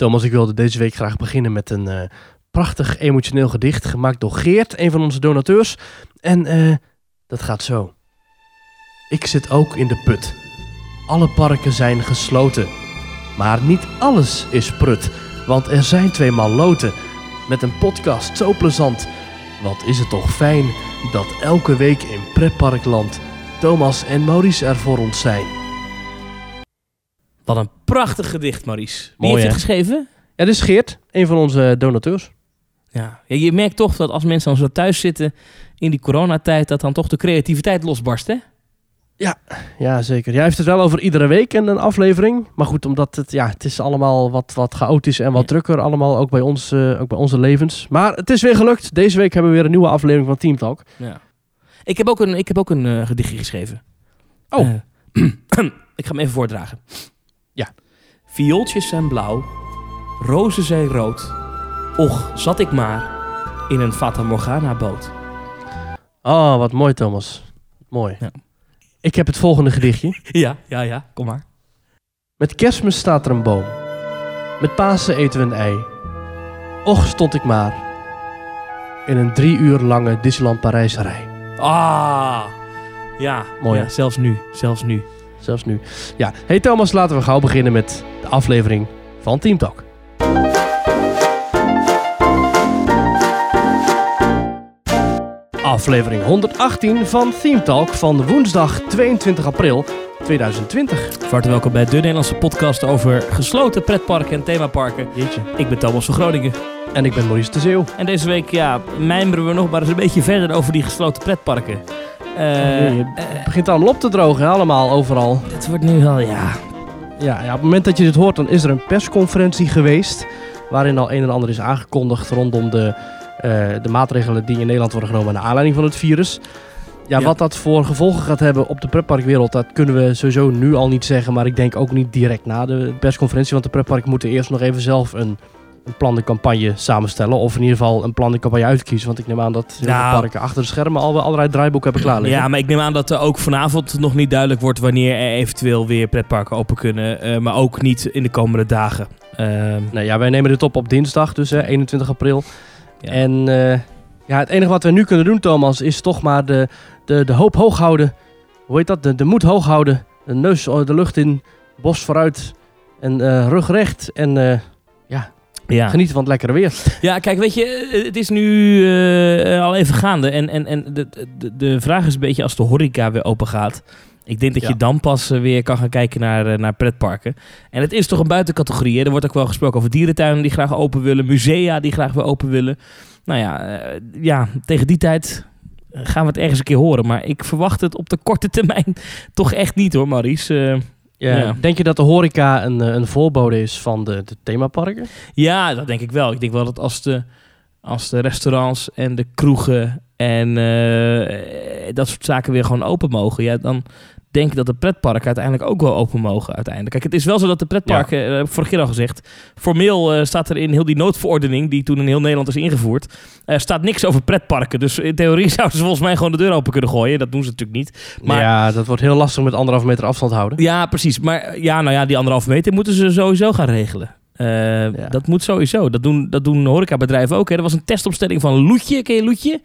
Thomas, ik wilde deze week graag beginnen met een eh, prachtig emotioneel gedicht gemaakt door Geert, een van onze donateurs. En eh, dat gaat zo. Ik zit ook in de put. Alle parken zijn gesloten. Maar niet alles is prut, want er zijn tweemaal loten. Met een podcast zo plezant. Wat is het toch fijn dat elke week in Pretparkland Thomas en Maurice er voor ons zijn. Wat een prachtig gedicht, Maurice. Wie Mooi, heeft het geschreven? Ja, dit is Geert, een van onze donateurs. Ja. ja. Je merkt toch dat als mensen dan zo thuis zitten in die coronatijd, dat dan toch de creativiteit losbarst, hè? Ja, zeker. Jij heeft het wel over iedere week en een aflevering. Maar goed, omdat het, ja, het is allemaal wat, wat chaotisch en wat Ja. drukker. Allemaal ook bij, ons, eh, ook bij onze levens. Maar het is weer gelukt. Deze week hebben we weer een nieuwe aflevering van Team Talk. Ja. Ik heb ook een, ik heb ook een eh, gedichtje geschreven. Oh. Eh, ik ga hem even voordragen. Viooltjes zijn blauw, rozen zijn rood. Och, zat ik maar in een Fata Morgana boot. Oh, wat mooi Thomas. Mooi. Ja. Ik heb het volgende gedichtje. Ja, ja, ja, kom maar. Met kerstmis staat er een boom. Met Pasen eten we een ei. Och, stond ik maar in een drie uur lange Disneyland Parijsrij. Ah, ja. Mooi, ja, hè? zelfs nu, zelfs nu. Zelfs nu. Ja, hey Thomas, laten we gauw beginnen met de aflevering van Team Talk. Aflevering 118 van Team Talk van woensdag 22 april 2020. Van harte welkom bij de Nederlandse podcast over gesloten pretparken en themaparken. Jeetje. Ik ben Thomas van Groningen. En ik ben Maurice de Zeeuw. En deze week ja, mijmeren we nog maar eens een beetje verder over die gesloten pretparken. Eh, Oh, jee, het begint allemaal op te drogen, allemaal, overal. het wordt nu wel, ja... Ja, ja, op het moment dat je dit hoort, dan is er een persconferentie geweest. Waarin al een en ander is aangekondigd rondom de, eh, de maatregelen die in Nederland worden genomen naar aanleiding van het virus. Ja, Ja. wat dat voor gevolgen gaat hebben op de pretparkwereld, dat kunnen we sowieso nu al niet zeggen. Maar ik denk ook niet direct na de persconferentie. Want de pretparken moeten eerst nog even zelf een, een plan de campagne samenstellen. Of in ieder geval een plan de campagne uitkiezen. Want ik neem aan dat Nou. parken achter de schermen al wel allerlei draaiboeken hebben klaar liggen. Ja, maar ik neem aan dat er ook vanavond nog niet duidelijk wordt wanneer er eventueel weer pretparken open kunnen. eh, maar ook niet in de komende dagen. Ehm, Nou ja, wij nemen dit op op dinsdag, dus hè, 21 april. Ja. En eh, ja, het enige wat we nu kunnen doen, Thomas, is toch maar de, de, de hoop hoog houden. Hoe heet dat? De, de moed hoog houden. De neus eh, de lucht in, bos vooruit en rug recht. En ja. genieten van het lekkere weer. Ja, kijk, weet je, eh, het is nu eh, al even gaande. En, en, en de, de, de vraag is een beetje als de horeca weer open gaat. Ik denk dat Ja. je dan pas eh, weer kan gaan kijken naar, naar pretparken. En het is toch een buitencategorie. Hè? Er wordt ook wel gesproken over dierentuinen die graag open willen. Musea die graag weer open willen. Nou ja, ja tegen die tijd gaan we het ergens een keer horen. Maar ik verwacht het op de korte termijn toch echt niet hoor, Maurice. Eh, Ja. Ja. Denk je dat de horeca een, eh, een voorbode is van de, de themaparken? Ja, dat denk ik wel. Ik denk wel dat als de, als de restaurants en de kroegen en eh, dat soort zaken weer gewoon open mogen, ja, dan denk dat de pretparken uiteindelijk ook wel open mogen uiteindelijk. Kijk, het is wel zo dat de pretparken, eh, heb ik vorige keer al gezegd, formeel eh, staat er in heel die noodverordening die toen in heel Nederland is ingevoerd, eh, staat niks over pretparken. Dus in theorie zouden ze volgens mij gewoon de deur open kunnen gooien. Dat doen ze natuurlijk niet. Maar ja, dat wordt heel lastig met anderhalve meter afstand houden. ja, precies. Maar eh, ja, nou ja, die anderhalve meter moeten ze sowieso gaan regelen. Eh, Dat moet sowieso. Dat doen, dat doen horecabedrijven ook. Hè. Er was een testopstelling van Loetje. Ken je Loetje?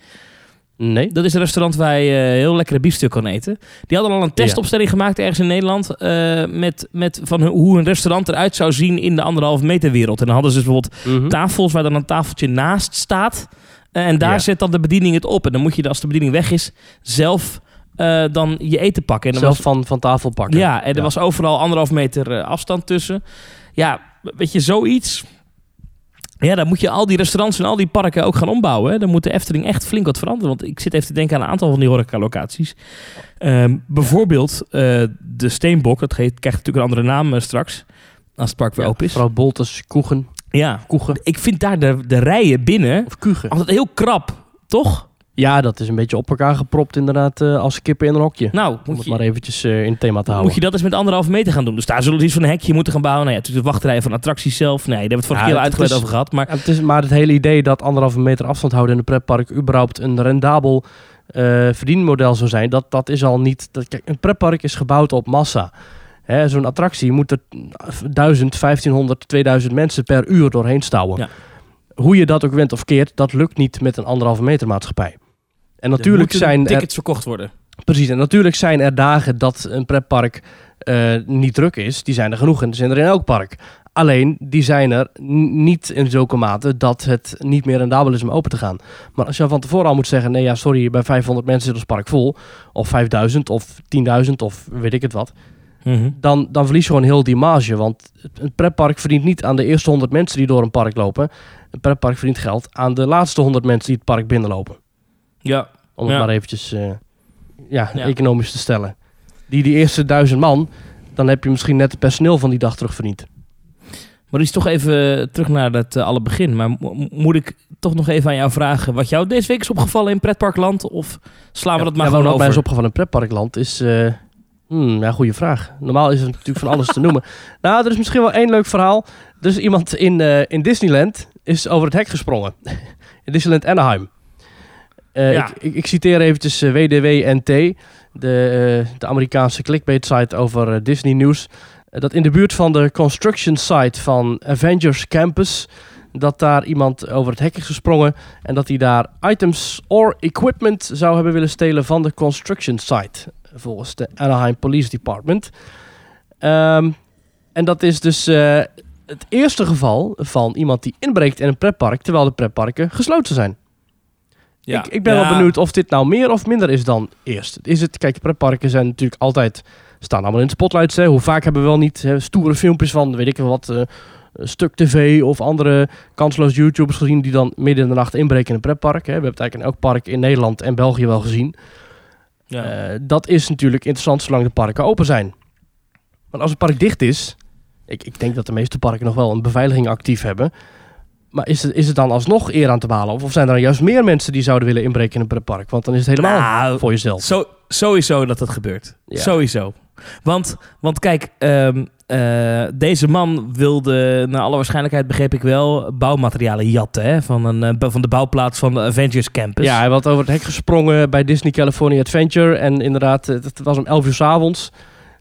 Nee? Dat is een restaurant waar je eh, heel lekkere biefstuk kan eten. Die hadden al een testopstelling gemaakt ergens in Nederland. eh, met, met van hoe een restaurant eruit zou zien in de anderhalve meter wereld. En dan hadden ze dus bijvoorbeeld Mhm. tafels waar dan een tafeltje naast staat. Eh, en daar Ja. zet dan de bediening het op. En dan moet je als de bediening weg is zelf dan je eten pakken. En Zelf was- van, van tafel pakken. ja, en er was overal anderhalf meter afstand tussen. Ja, weet je, zoiets. Ja, dan moet je al die restaurants en al die parken ook gaan ombouwen. Hè. Dan moet de Efteling echt flink wat veranderen. Want ik zit even te denken aan een aantal van die horecalocaties. Ehm bijvoorbeeld eh, de Steenbok. Dat krijgt natuurlijk een andere naam eh, straks. Als het park weer Ja, open is. Vooral Boltes, Koegen, Ja, Koegen ik vind daar de, de rijen binnen of Kugen. altijd heel krap. Toch? Ja, dat is een beetje op elkaar gepropt inderdaad eh, als kippen in een hokje. Nou, Om moet het je, maar eventjes eh, in het thema te houden. Moet je dat eens met anderhalve meter gaan doen? Dus daar zullen ze iets van een hekje moeten gaan bouwen. Nou ja, natuurlijk de wachtrijen van attracties zelf. Nee, daar hebben we het vorige Ja, keer uitgebreid over gehad. Maar Ja, het is maar het hele idee dat anderhalve meter afstand houden in een pretpark überhaupt een rendabel eh, verdienmodel zou zijn, dat, dat is al niet... Dat, kijk, een pretpark is gebouwd op massa. Zo'n attractie moet er 1000, 1500, 2000 mensen per uur doorheen stouwen. Ja. Hoe je dat ook went of keert, dat lukt niet met een anderhalve meter maatschappij. En natuurlijk zijn er, tickets verkocht worden. precies, en natuurlijk zijn er dagen dat een pretpark eh, niet druk is. Die zijn er genoeg en die zijn er in elk park. Alleen, die zijn er niet in zulke mate dat het niet meer rendabel is om open te gaan. Maar als je van tevoren al moet zeggen, nee ja, sorry, bij 500 mensen zit ons park vol. Of 5000 of 10.000 of weet ik het wat. Mhm. Dan, dan verlies je gewoon heel die marge. Want een pretpark verdient niet aan de eerste 100 mensen die door een park lopen. Een pretpark verdient geld aan de laatste 100 mensen die het park binnenlopen. Ja, Om het maar eventjes eh, ja, economisch te stellen. Die, die eerste duizend man, dan heb je misschien net het personeel van die dag terugverdiend. maar is toch even terug naar het eh, alle begin. Maar mo- moet ik toch nog even aan jou vragen wat jou deze week is opgevallen in pretparkland? Of slaan we dat maar ja, gewoon wat mij over? is opgevallen in pretparkland is... eh hmm, ja, goede vraag. Normaal is er natuurlijk van alles te noemen. Nou, er is misschien wel één leuk verhaal. Er is iemand in, eh, in Disneyland is over het hek gesprongen. in Disneyland Anaheim. Eh, Ja. ik, ik, ik citeer eventjes eh, WDW-NT, de, eh, de Amerikaanse clickbait site over Disney nieuws. Eh, dat in de buurt van de construction site van Avengers Campus... dat daar iemand over het hek is gesprongen... en dat hij daar items or equipment zou hebben willen stelen van de construction site... volgens de Anaheim Police Department. Ehm, en dat is dus het eerste geval van iemand die inbreekt in een pretpark... terwijl de pretparken gesloten zijn. Ja. Ik, ik ben Ja. wel benieuwd of dit nou meer of minder is dan eerst. Is het, kijk, pretparken zijn natuurlijk altijd, staan allemaal in de spotlights. Hè. Hoe vaak hebben we wel niet hè, stoere filmpjes van, weet ik wat, eh, Stuk TV of andere kansloos YouTubers gezien die dan midden in de nacht inbreken in een pretpark. Hè. We hebben het eigenlijk in elk park in Nederland en België wel gezien. Ja. Eh, dat is natuurlijk interessant zolang de parken open zijn. Want als een park dicht is, ik, ik denk dat de meeste parken nog wel een beveiliging actief hebben. Maar is het, is het dan alsnog eer aan te behalen? Of, of zijn er dan juist meer mensen die zouden willen inbreken in een pretpark? Want dan is het helemaal Nou, voor jezelf. Zo, sowieso dat dat gebeurt. Ja. Sowieso. Want, want kijk, ehm, eh, deze man wilde, naar alle waarschijnlijkheid begreep ik wel, bouwmaterialen jatten. Hè? Van, een, eh, van de bouwplaats van de Avengers Campus. Ja, hij had over het hek gesprongen bij Disney California Adventure. En inderdaad, het het was om 11 uur s avonds.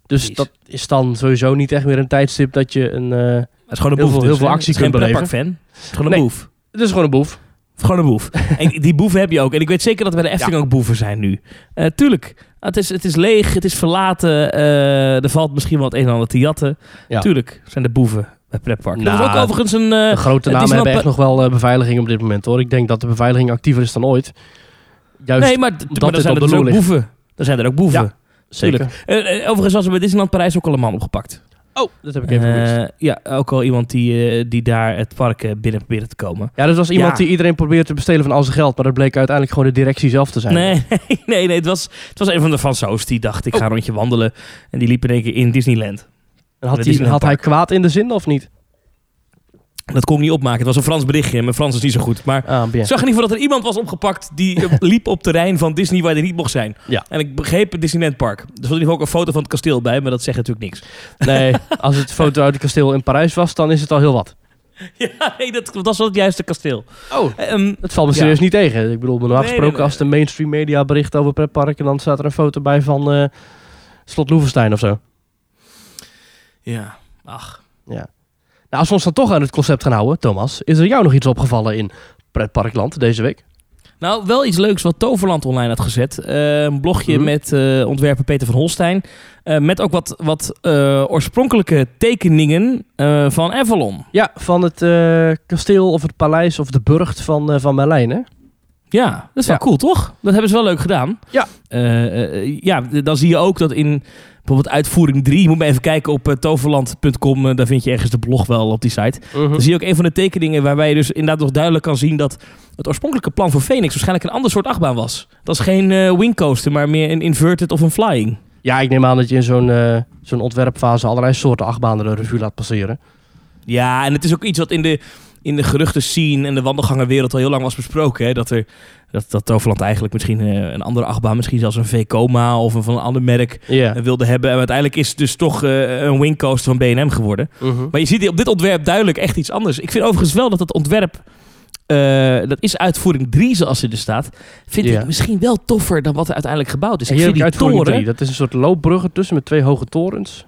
Dus Precies. dat is dan sowieso niet echt meer een tijdstip dat je een... eh, Het is gewoon een heel boef. veel- dus, heel veel hè? actie Het kunt beleven. Het is gewoon een Nee. boef. het is gewoon een boef. Gewoon een boef. en die boeven heb je ook. En ik weet zeker dat bij de Efteling ook boeven zijn nu. Eh, tuurlijk. Het is, het is leeg, het is verlaten. eh, er valt misschien wel het een en ander te jatten. Ja. Tuurlijk zijn er boeven bij pretpark. Nou, dat is ook overigens een... eh, De grote het namen hebben echt nog wel eh, beveiliging op dit moment hoor. Ik denk dat de beveiliging actiever is dan ooit. Juist, nee, maar, maar zijn er de dus ook boeven. Er zijn er ook boeven. Ja, zeker. Eh, eh, overigens was er bij Disneyland Parijs ook al een man opgepakt. Oh, dat heb ik even gemist. Eh, ja, ook al iemand die, eh, die daar het park eh, binnen probeerde te komen. Ja, dat was iemand ja. die iedereen probeerde te bestelen van al zijn geld. Maar dat bleek uiteindelijk gewoon de directie zelf te zijn. Nee, nee, nee, het, was, het was een van de Fransoos die dacht, ik ga een rondje wandelen. En die liep in één keer in Disneyland. En had, had hij kwaad in de zin of niet? Dat kon ik niet opmaken. Het was een Frans berichtje. Mijn Frans is niet zo goed. Maar Ah, ik zag in ieder geval dat er iemand was opgepakt die eh, liep op terrein van Disney waar hij niet mocht zijn. Ja. En ik begreep het Disneyland Park. Er stond in ieder ook een foto van het kasteel bij, maar dat zegt natuurlijk niks. Nee, als het foto uit het kasteel in Parijs was, dan is het al heel wat. Ja, nee, dat, dat was wel het juiste kasteel. Oh, Ehm, het valt me Ja. serieus niet tegen. Ik bedoel, normaal Nee, gesproken nee, nee. als de mainstream media bericht over pretparken, dan staat er een foto bij van eh, Slot Loevestein of zo. ja, ach. Nou, als we ons dan toch aan het concept gaan houden, Thomas, is er jou nog iets opgevallen in pretparkland deze week? Nou, wel iets leuks wat Toverland online had gezet. Eh, een blogje Mhm. met eh, ontwerper Peter van Holstein. Eh, met ook wat, wat oorspronkelijke tekeningen van Avalon. Ja, van het kasteel of het paleis of de burcht van, van Merlijn, hè? Ja, dat is wel Ja. cool, toch? Dat hebben ze wel leuk gedaan. Ja. Ja, dan zie je ook dat in bijvoorbeeld uitvoering 3... Je moet maar even kijken op eh, toverland.com. eh, daar vind je ergens de blog wel op die site. Dan zie je ook een van de tekeningen waarbij je dus inderdaad nog duidelijk kan zien... dat het oorspronkelijke plan voor Phoenix waarschijnlijk een ander soort achtbaan was. Dat is geen eh wingcoaster, maar meer een inverted of een flying. Ja, ik neem aan dat je in zo'n zo'n ontwerpfase allerlei soorten achtbanen de revue laat passeren. Ja, en het is ook iets wat in de, in de geruchten scene en de wandelgangenwereld al heel lang was besproken. Hè? Dat, er, dat, dat Toverland eigenlijk misschien eh, een andere achtbaan, misschien zelfs een V-Coma of een van een ander merk eh, wilde hebben. En uiteindelijk is het dus toch eh, een wingcoaster van B&M geworden. Mhm. Maar je ziet op dit ontwerp duidelijk echt iets anders. Ik vind overigens wel dat het ontwerp, dat is uitvoering 3 zoals hij er staat, vind ik misschien wel toffer dan wat er uiteindelijk gebouwd is. En ik vind die toren... 3. Dat is een soort loopbrug ertussen met twee hoge torens.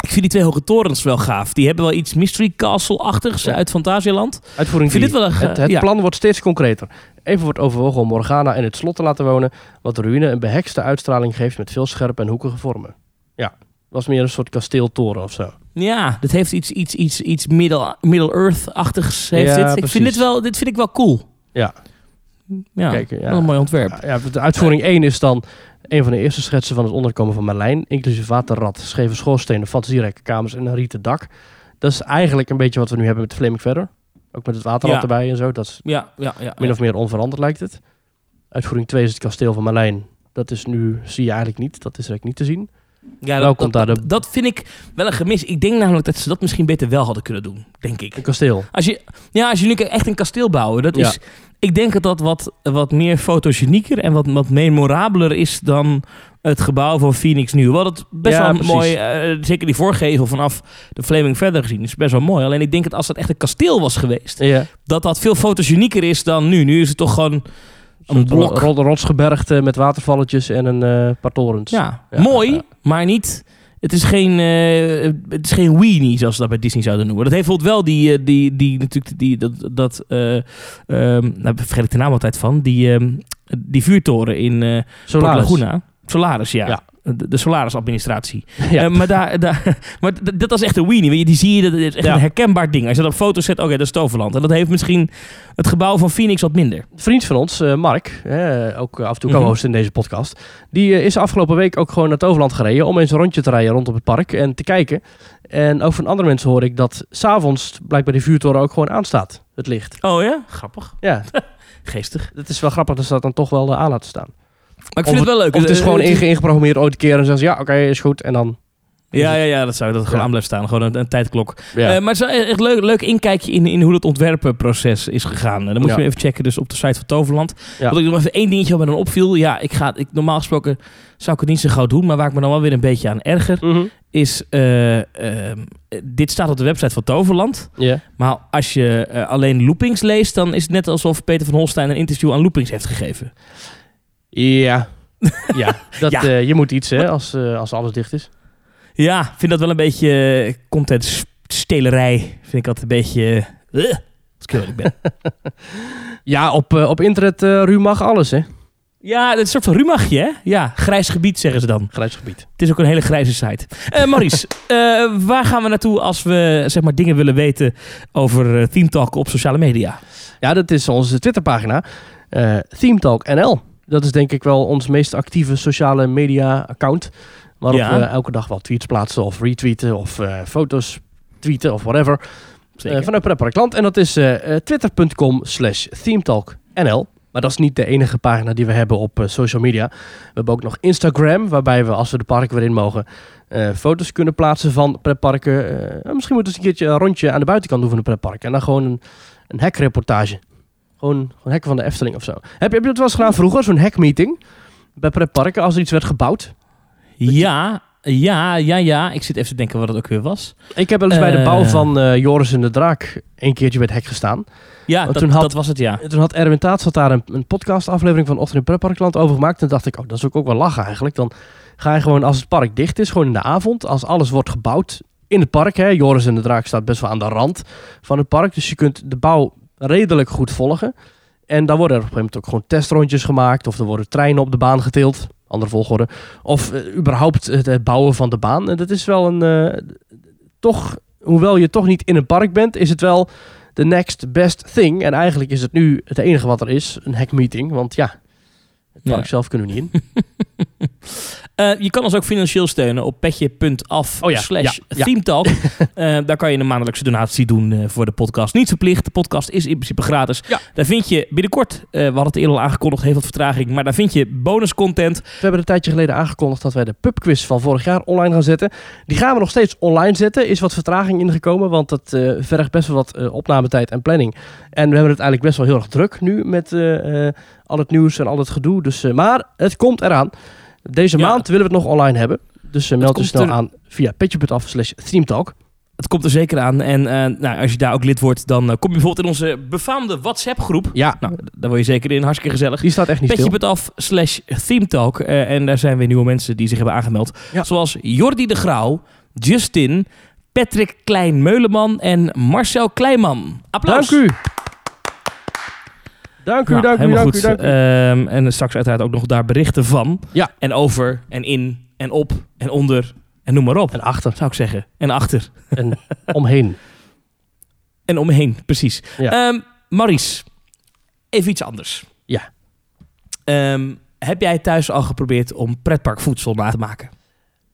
Ik vind die twee hoge torens wel gaaf. Die hebben wel iets Mystery Castle-achtigs Ja. uit Fantasialand. Uitvoering vind dit wel een, Het, het ja. plan wordt steeds concreter. Even wordt overwogen om Morgana in het slot te laten wonen, wat de ruïne een behekste uitstraling geeft met veel scherpe en hoekige vormen. Ja, was meer een soort kasteeltoren of zo. Ja, dit heeft iets, iets, iets, iets Middle, Middle Earth-achtigs. Heeft Ja, dit. Ik precies. vind dit, wel, dit vind ik wel cool. Ja. Ja, Kijk, ja. een mooi ontwerp. Ja, de uitvoering 1 is dan een van de eerste schetsen van het onderkomen van Merlijn, inclusief waterrad, scheve schoorstenen, fantasierijke kamers en een rieten dak. Dat is eigenlijk een beetje wat we nu hebben met Flaming Feather. Ook met het waterrad Ja. erbij en zo. Dat is Ja, ja, ja. min of meer onveranderd lijkt het. Uitvoering 2 is het kasteel van Merlijn. Dat is nu, zie je eigenlijk niet. Dat is eigenlijk niet te zien. Ja, dat, komt dat, daar de- dat, dat vind ik wel een gemis. Ik denk namelijk dat ze dat misschien beter wel hadden kunnen doen. Denk ik. Een kasteel. Als je, ja, als je nu echt een kasteel bouwen, dat Ja. is... Ik denk dat dat wat, wat meer fotogenieker en wat, wat memorabeler is dan het gebouw van Phoenix nu. Wat het best Ja, wel precies. mooi, eh, zeker die voorgevel vanaf de Flaming Feather gezien, is best wel mooi. Alleen ik denk dat als dat echt een kasteel was geweest, Ja. dat dat veel fotogenieker is dan nu. Nu is het toch gewoon een blok. Rotsgebergte met watervalletjes en een eh paar torens. Ja, Ja, mooi, maar niet. Het is geen, eh, het is geen weenie, zoals ze dat bij Disney zouden noemen. Dat heeft bijvoorbeeld wel die, eh, die, die natuurlijk, die, dat, dat eh, ehm, nou vergeet ik de naam altijd van, die, ehm, die vuurtoren in eh Port. Laguna. Solaris, ja. Ja. De, de Solaris-administratie. Ja. Eh, maar daar, daar, maar dat is echt een weenie. Weet je, die zie je, dat is echt Ja. een herkenbaar ding. Als je dat op foto's zet, oké, dat is Toverland. En dat heeft misschien het gebouw van Phoenix wat minder. Vriend van ons, eh, Mark, eh, ook af en toe Mhm. co-host in deze podcast, die eh, is afgelopen week ook gewoon naar Toverland gereden om eens een rondje te rijden rondom het park en te kijken. En ook van andere mensen hoor ik dat s'avonds blijkbaar die vuurtoren ook gewoon aanstaat, het licht. Oh ja? Grappig. Ja, Geestig. het is wel grappig dat ze dat dan toch wel aan laten staan. Maar ik vind het wel leuk. Of het is Eh, gewoon eh, inge- ingeprogrammeerd ooit een keer en zeggen ze ja, oké, is goed. En dan... Ja, ja, ja, dat zou dat gewoon Ja. aan blijven staan. Gewoon een, een tijdklok. Ja. Eh, maar het is wel echt leuk, leuk inkijkje in, in hoe het ontwerpenproces is gegaan. Dan moet Ja. je even checken dus op de site van Toverland. Wat ik nog even één dingetje wat me dan opviel. Ja, ik ga, ik, normaal gesproken zou ik het niet zo gauw doen. Maar waar ik me dan wel weer een beetje aan erger... Mhm. is... eh, ehm, dit staat op de website van Toverland. Maar als je alleen loopings leest... dan is het net alsof Peter van Holstein een interview aan loopings heeft gegeven. Ja. ja, dat, Ja. eh, je moet iets hè, als, eh, als alles dicht is. Ja, ik vind dat wel een beetje eh, contentstelerij. Vind ik altijd een beetje... eh, als ik heel eerlijk ben. Ja, op, op internet ruw mag alles hè. Ja, het is een soort van rumachje, hè? Ja, grijs gebied zeggen ze dan. Grijs gebied. Het is ook een hele grijze site. Eh Maurice, waar gaan we naartoe als we zeg maar, dingen willen weten over Team Talk op sociale media? Ja, dat is onze Twitterpagina. eh Theme Talk NL. Dat is denk ik wel ons meest actieve sociale media account. Waarop Ja. we elke dag wel tweets plaatsen of retweeten of eh, foto's tweeten of whatever. Zeker. Eh, vanuit Pretpark Land. En dat is eh, twitter.com slash themetalknl. Maar dat is niet de enige pagina die we hebben op social media. We hebben ook nog Instagram, waarbij we als we de parken weer in mogen... foto's kunnen plaatsen van pretparken. Misschien moeten we eens een keertje een rondje aan de buitenkant doen van een pretpark. En dan gewoon een, een hekreportage. Gewoon, gewoon hekken van de Efteling of zo. Heb, je- heb je dat wel eens gedaan vroeger, zo'n hekmeeting? Bij pretparken, als er iets werd gebouwd? Ja, ja, ja, ja. Ik zit even te denken wat het ook weer was. Ik heb wel eens bij de Eh. bouw van eh, Joris en de Draak... een keertje bij het hek gestaan. Ja, dat, toen had- dat was het, ja. En toen had Erwin Taats had daar een, een podcastaflevering van Ochtend in Pretparkland over gemaakt. En dacht ik, oh, dat is ook, ook wel lachen eigenlijk. Dan ga je gewoon, als het park dicht is, gewoon in de avond, als alles wordt gebouwd in het park. Hè, Joris en de Draak staat best wel aan de rand van het park. Dus je kunt de bouw redelijk goed volgen. En dan worden er op een gegeven moment ook gewoon testrondjes gemaakt. Of er worden treinen op de baan getild. Andere volgorde. Of eh, überhaupt het, het bouwen van de baan. En dat is wel een... eh, toch, hoewel je toch niet in een park bent, is het wel the next best thing. En eigenlijk is het nu het enige wat er is, een hackmeeting. Want ja, het park Ja. zelf kunnen we niet in. Eh, je kan ons ook financieel steunen op petje.af Oh ja, slash ja. Eh, daar kan je een maandelijkse donatie doen eh, voor de podcast. Niet verplicht. De podcast is in principe gratis. Daar vind je binnenkort, we hadden het eerder al aangekondigd, heeft wat vertraging, maar daar vind je bonus content. We hebben een tijdje geleden aangekondigd dat wij de pubquiz van vorig jaar online gaan zetten. Die gaan we nog steeds online zetten. Is wat vertraging ingekomen, want dat vergt best wel wat opnametijd en planning. En we hebben het eigenlijk best wel heel erg druk nu met al het nieuws en al het gedoe. Dus, maar het komt eraan. Deze Ja. maand willen we het nog online hebben. Dus eh, meld je snel er- aan via petje.af slash themetalk. Het komt er zeker aan. En eh, nou, als je daar ook lid wordt, dan eh, kom je bijvoorbeeld in onze befaamde WhatsApp-groep. Ja, Nou, daar word je zeker in. Hartstikke gezellig. die staat echt niet. Petje.af slash themetalk. En daar zijn weer nieuwe mensen die zich hebben aangemeld. Ja. Zoals Jordi de Grauw, Justin, Patrick Klein-Meuleman en Marcel Kleinman. Applaus. Dank u. Dank u, Nou, dank u, dank goed. u, dank u. Ehm, en straks uiteraard ook nog daar berichten van. Ja. En over en in en op en onder en noem maar op. En achter Zou ik zeggen. En achter. en omheen. En omheen, precies. Ja. Ehm, Maurice, even iets anders. Ja. Ehm, heb jij thuis al geprobeerd om pretparkvoedsel na te maken?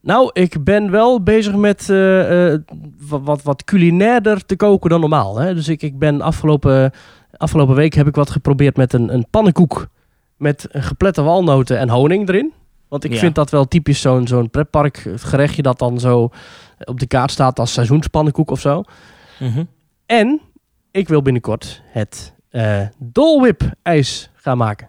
Nou, ik ben wel bezig met eh, eh, wat, wat, wat culinairder te koken dan normaal. Hè? Dus ik, ik ben afgelopen, afgelopen week heb ik wat geprobeerd met een, een pannenkoek met geplette walnoten en honing erin. Want ik Ja. vind dat wel typisch zo'n zo'n pretpark gerechtje dat dan zo op de kaart staat als seizoenspannenkoek of zo. En ik wil binnenkort het eh Dole ijs gaan maken.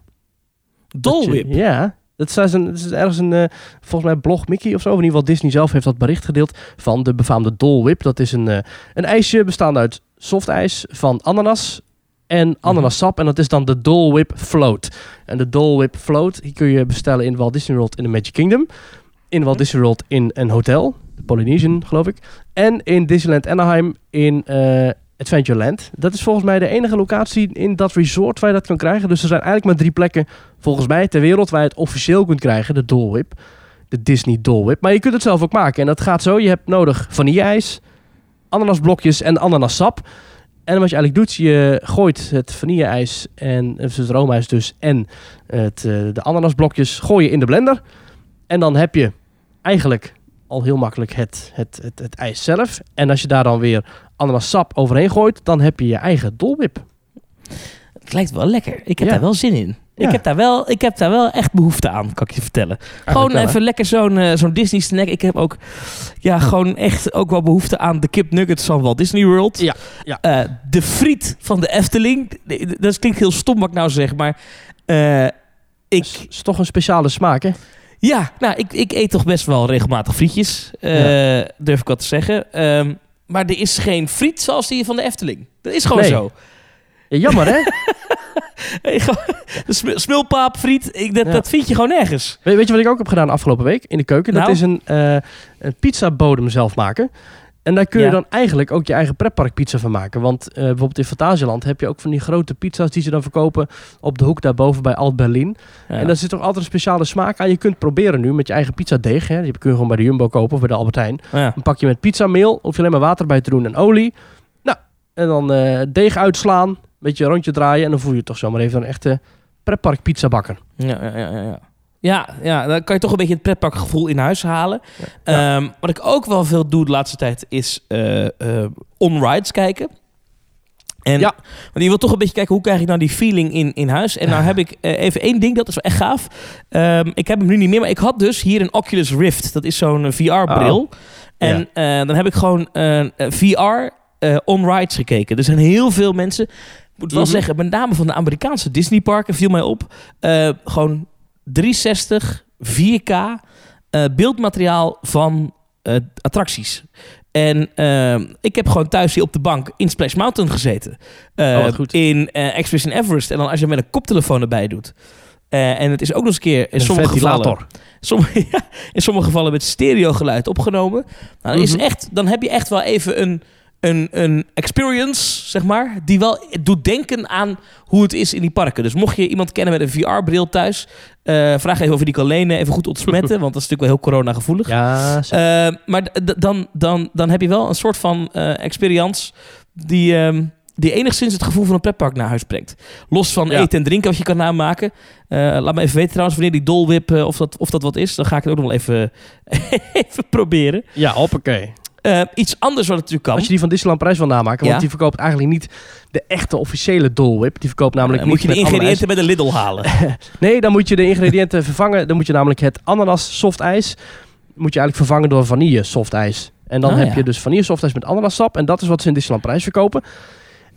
Dole Dat je- Whip. Ja. Dat is, een, dat is ergens een, eh, volgens mij blog Mickey of zo. In ieder geval Disney zelf heeft dat bericht gedeeld van de befaamde Dole Whip. Dat is een, eh, een ijsje bestaande uit softijs van ananas en ananassap. En dat is dan de Dole Whip Float. En de Dole Whip Float die kun je bestellen in Walt Disney World in de Magic Kingdom. In Walt Disney World in een hotel. De Polynesian, geloof ik. En in Disneyland Anaheim in eh, Adventureland. Dat is volgens mij de enige locatie in dat resort waar je dat kan krijgen. Dus er zijn eigenlijk maar drie plekken volgens mij ter wereld waar je het officieel kunt krijgen. De Dole Whip. De Disney Dole Whip. Maar je kunt het zelf ook maken. En dat gaat zo. Je hebt nodig vanilleijs, ananasblokjes en ananassap. En wat je eigenlijk doet, je gooit het vanilleijs en eh, het roomijs dus en het, eh, de ananasblokjes gooi je in de blender. En dan heb je eigenlijk al heel makkelijk het, het, het, het ijs zelf. En als je daar dan weer ananassap overheen gooit, dan heb je je eigen dolwip. Het lijkt wel lekker. Ik heb Ja. daar wel zin in. Ja. Ik, heb daar wel, ik heb daar wel echt behoefte aan, kan ik je vertellen. Gewoon wel, even lekker zo'n eh, zo'n Disney snack. Ik heb ook ja, gewoon echt ook wel behoefte aan de kip nuggets van Walt Disney World. Ja, ja. Eh, de friet van de Efteling. Dat klinkt heel stom wat ik nou zeg, maar eh, ik, Is, is toch een speciale smaak, hè? ja, nou, ik, ik eet toch best wel regelmatig frietjes. Durf ik wat te zeggen. Ehm, maar er is geen friet zoals die van de Efteling. Dat is gewoon Nee. zo. Ja, jammer, hè? Smulpaap, friet, ik, dat, Ja. dat vind je gewoon nergens. Weet, weet je wat ik ook heb gedaan afgelopen week in de keuken? Dat Nou? is een, eh een pizzabodem zelf maken. En daar kun je Ja. dan eigenlijk ook je eigen pretparkpizza van maken. Want eh, bijvoorbeeld in Fantasieland heb je ook van die grote pizza's die ze dan verkopen op de hoek daarboven bij Alt Berlin. Ja. En daar zit toch altijd een speciale smaak aan. Je kunt proberen nu met je eigen pizzadeeg. Hè. Die kun je gewoon bij de Jumbo kopen of bij de Albert Heijn. Ja. Dan pak je met pizzameel, hoef je alleen maar water bij te doen en olie. Nou, en dan eh, deeg uitslaan, een beetje een rondje draaien. En dan voel je toch zomaar even een echte pretpark pizza bakken. Ja, ja, ja, ja, ja. Ja, dan kan je toch een beetje het pretparkgevoel in huis halen. Ja. Ehm, wat ik ook wel veel doe de laatste tijd is eh, eh, on-rides kijken. En, Ja. Want je wil toch een beetje kijken hoe krijg ik nou die feeling in, in huis. En nou heb ik eh, even één ding, dat is wel echt gaaf. Ehm, ik heb hem nu niet meer, maar ik had dus hier een Oculus Rift. Dat is zo'n VR-bril. Oh. En dan heb ik gewoon VR on-rides gekeken. Er zijn heel veel mensen, moet wel Mhm. zeggen, met name van de Amerikaanse Disneyparken viel mij op. eh, gewoon 360, 4K eh, beeldmateriaal van eh, attracties. En ik heb gewoon thuis hier op de bank in Splash Mountain gezeten. Oh. In Expedition Everest. En dan als je met een koptelefoon erbij doet. En het is ook nog eens een keer in Een sommige gevallen... ventilator. Sommige, ja, in sommige gevallen met stereogeluid opgenomen. Nou, dan, is Mhm. echt, dan heb je echt wel even een, een, een experience, zeg maar, die wel doet denken aan hoe het is in die parken. Dus mocht je iemand kennen met een VR-bril thuis, eh, vraag even of je die kan lenen, even goed ontsmetten, want dat is natuurlijk wel heel corona-gevoelig. Ja. Eh, maar dan, dan, dan heb je wel een soort van eh, experience die, ehm, die enigszins het gevoel van een pretpark naar huis brengt. Los van Ja. eten en drinken wat je kan namaken. Laat me even weten trouwens wanneer die dolwip, of, dat, of dat wat is. Dan ga ik het ook nog wel even, even proberen. ja, hoppakee. Eh, iets anders wat natuurlijk kan. Als je die van Disneyland Prijs wil namaken, Ja. want die verkoopt eigenlijk niet de echte officiële Dole Whip. Die verkoopt namelijk Dan moet je de ananas. ingrediënten bij de Lidl halen. Nee, dan moet je de ingrediënten vervangen. Dan moet je namelijk het ananas softijs moet je eigenlijk vervangen door vanille softijs. En dan Ah, heb ja. je dus vanille softijs met ananassap. En dat is wat ze in Disneyland Prijs verkopen.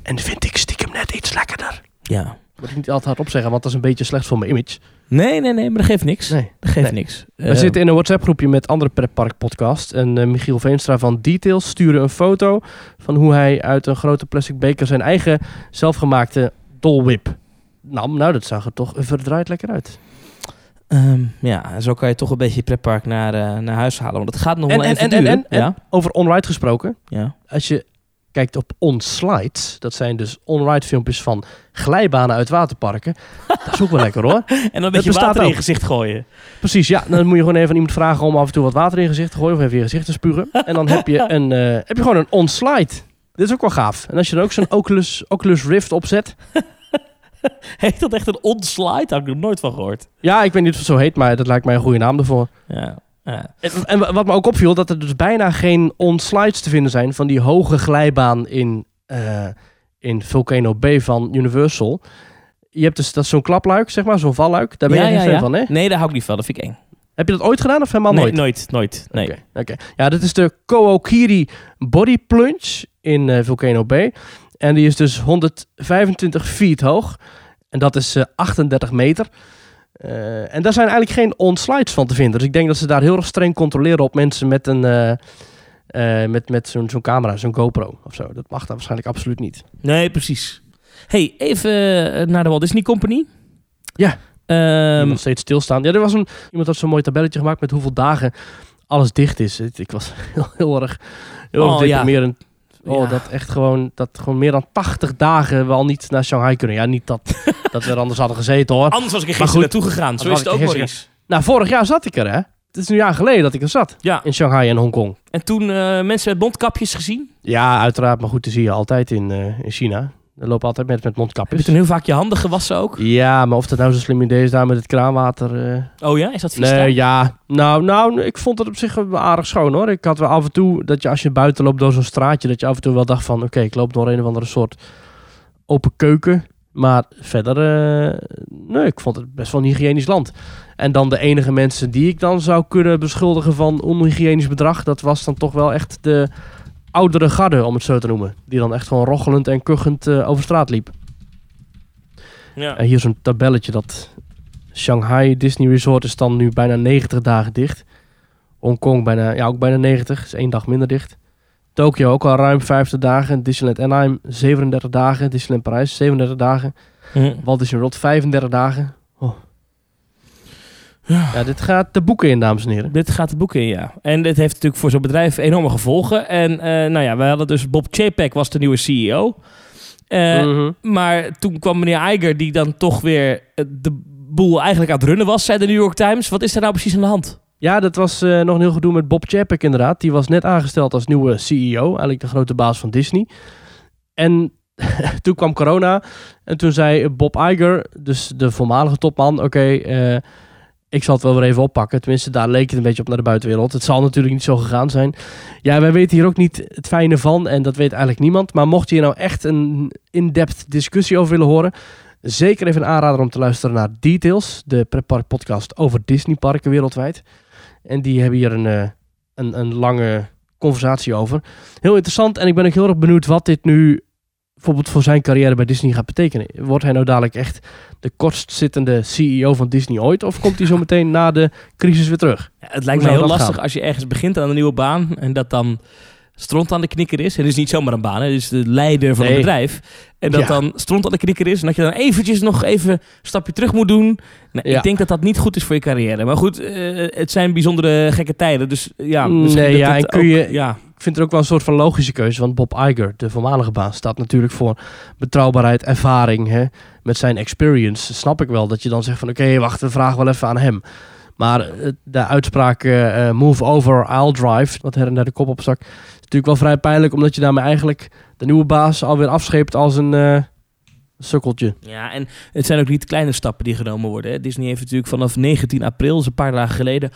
En vind ik stiekem net iets lekkerder. Ja. Moet ik niet altijd hardop zeggen, want dat is een beetje slecht voor mijn image. Nee, nee, nee, maar dat geeft niks. Nee. Dat geeft Nee. niks. We Eh, zitten in een WhatsApp groepje met andere pretpark podcast. En eh, Michiel Veenstra van Details stuurde een foto van hoe hij uit een grote plastic beker zijn eigen zelfgemaakte Dole Whip nam. Nou, dat zag er toch verdraaid lekker uit. Ehm, ja, en zo kan je toch een beetje je pretpark naar, eh, naar huis halen. Want het gaat nog En, wel en, even en, en, duren. en, ja? over on-ride gesproken. ja. Als je kijkt op on-slides, dat zijn dus on-ride filmpjes van glijbanen uit waterparken. dat is ook wel lekker hoor. En dan een beetje water in gezicht gooien. Precies, ja. Dan moet je gewoon even aan iemand vragen om af en toe wat water in je gezicht te gooien of even je gezicht te spugen. En dan heb je, een, eh, heb je gewoon een on-slide. Dit is ook wel gaaf. En als je dan ook zo'n Oculus, Oculus Rift opzet. Heet dat echt een onslide? Daar heb ik nog nooit van gehoord. Ja, ik weet niet of het zo heet, maar dat lijkt mij een goede naam ervoor. Ja. Ja. En, en wat me ook opviel, dat er dus bijna geen on-slides te vinden zijn van die hoge glijbaan in, eh, in Volcano Bay van Universal. Je hebt dus dat zo'n klapluik, zeg maar, zo'n valluik. Daar ben ja, je ja, fan ja. van, hè? Nee, daar hou ik niet van. Dat vind ik eng. Heb je dat ooit gedaan of helemaal nee, nooit? nooit, nooit. Nee. Oké, oké. Ja, dit is de Kookiri Body Plunge in eh, Volcano Bay. En die is dus 125 feet hoog. En dat is eh, 38 meter. Eh, en daar zijn eigenlijk geen on-slides van te vinden. Dus ik denk dat ze daar heel erg streng controleren op mensen met een... eh, eh, met met zo'n zo'n camera, zo'n GoPro of zo. Dat mag daar waarschijnlijk absoluut niet. Nee, precies. hey, even naar de Walt Disney Company. Ja. Die nog steeds stilstaan. Ja, er was een, iemand had zo'n mooi tabelletje gemaakt met hoeveel dagen alles dicht is. Ik was heel, heel erg, heel Oh, ja. Oh, Ja. dat echt gewoon, dat gewoon meer dan 80 dagen we al niet naar Shanghai kunnen. Ja, niet dat, dat we er anders hadden gezeten hoor. anders was ik er gisteren goed, naartoe gegaan. Zo is het ook, er Maurice. Nou, vorig jaar zat ik er hè. Het is een jaar geleden dat ik er zat. Ja, In Shanghai en Hongkong. en toen eh, mensen met mondkapjes gezien. Ja, uiteraard. Maar goed, dat zie je altijd in, eh, in China. Er lopen altijd mensen met Heb je mondkapjes. toen heel vaak je handen gewassen ook? Ja, maar of dat nou zo'n slim idee is daar met het kraanwater... eh, Oh ja, is dat vies Nee, ja. Nou, nou, ik vond het op zich wel aardig schoon hoor. Ik had wel af en toe dat je als je buiten loopt door zo'n straatje, dat je af en toe wel dacht van, oké, ik loop door een of andere soort open keuken. Maar verder, eh, nee, ik vond het best wel een hygiënisch land. En dan de enige mensen die ik dan zou kunnen beschuldigen van onhygiënisch bedrag, dat was dan toch wel echt de oudere garde, om het zo te noemen. Die dan echt gewoon rochelend en kuchend eh, over straat liep. Ja. En hier zo'n tabelletje dat Shanghai Disney Resort is dan nu bijna 90 dagen dicht. Hongkong bijna, ja, ook bijna 90, is één dag minder dicht. Tokio ook al ruim 50 dagen. Disneyland Anaheim 37 dagen. Disneyland Parijs 37 dagen. Hm. Walt Disney World 35 dagen. Ja. Ja, dit gaat de boeken in, dames en heren. Dit gaat de boek in, ja. En dit heeft natuurlijk voor zo'n bedrijf enorme gevolgen. En eh, nou ja, we hadden dus Bob Chapek was de nieuwe CEO. Eh, Mhm. Maar toen kwam meneer Iger, die dan toch weer eh, de boel eigenlijk aan het runnen was, zei de New York Times. Wat is er nou precies aan de hand? Ja, dat was nog een heel gedoe met Bob Chapek inderdaad. Die was net aangesteld als nieuwe CEO, eigenlijk de grote baas van Disney. En toen kwam corona en toen zei Bob Iger, dus de voormalige topman, oké, ik zal het wel weer even oppakken. Tenminste, daar leek het een beetje op naar de buitenwereld. Het zal natuurlijk niet zo gegaan zijn. Ja, wij weten hier ook niet het fijne van en dat weet eigenlijk niemand. Maar mocht je hier nou echt een in-depth discussie over willen horen, zeker even een aanrader om te luisteren naar Details, de pretpark podcast over Disneyparken wereldwijd. En die hebben hier een, eh, een, een lange conversatie over. Heel interessant en ik ben ook heel erg benieuwd wat dit nu bijvoorbeeld voor zijn carrière bij Disney gaat betekenen. Wordt hij nou dadelijk echt de kortstzittende CEO van Disney ooit? Of komt hij zo meteen na de crisis weer terug? Ja, het lijkt me heel lastig gaan? als je ergens begint aan een nieuwe baan en dat dan stront aan de knikker is. En het is niet zomaar een baan, hè. het is de leider van Nee. een bedrijf. En dat Ja. dan stront aan de knikker is en dat je dan eventjes nog even een stapje terug moet doen. Nou, Ja. Ik denk dat dat niet goed is voor je carrière. Maar goed, eh, het zijn bijzondere gekke tijden. Dus ja, misschien Nee, ja, en kun ook- je- ja, Ik vind het ook wel een soort van logische keuze. Want Bob Iger, de voormalige baas, staat natuurlijk voor betrouwbaarheid, ervaring. Hè, met zijn experience snap ik wel dat je dan zegt van... Oké, wacht, we vragen wel even aan hem. Maar eh, de uitspraak eh, eh, move over, I'll drive, wat her en der de kop opstak... is natuurlijk wel vrij pijnlijk... omdat je daarmee eigenlijk de nieuwe baas alweer afscheept als een eh, sukkeltje. Ja, en het zijn ook niet kleine stappen die genomen worden. Hè. Disney heeft natuurlijk vanaf 19 april, dus een paar dagen geleden,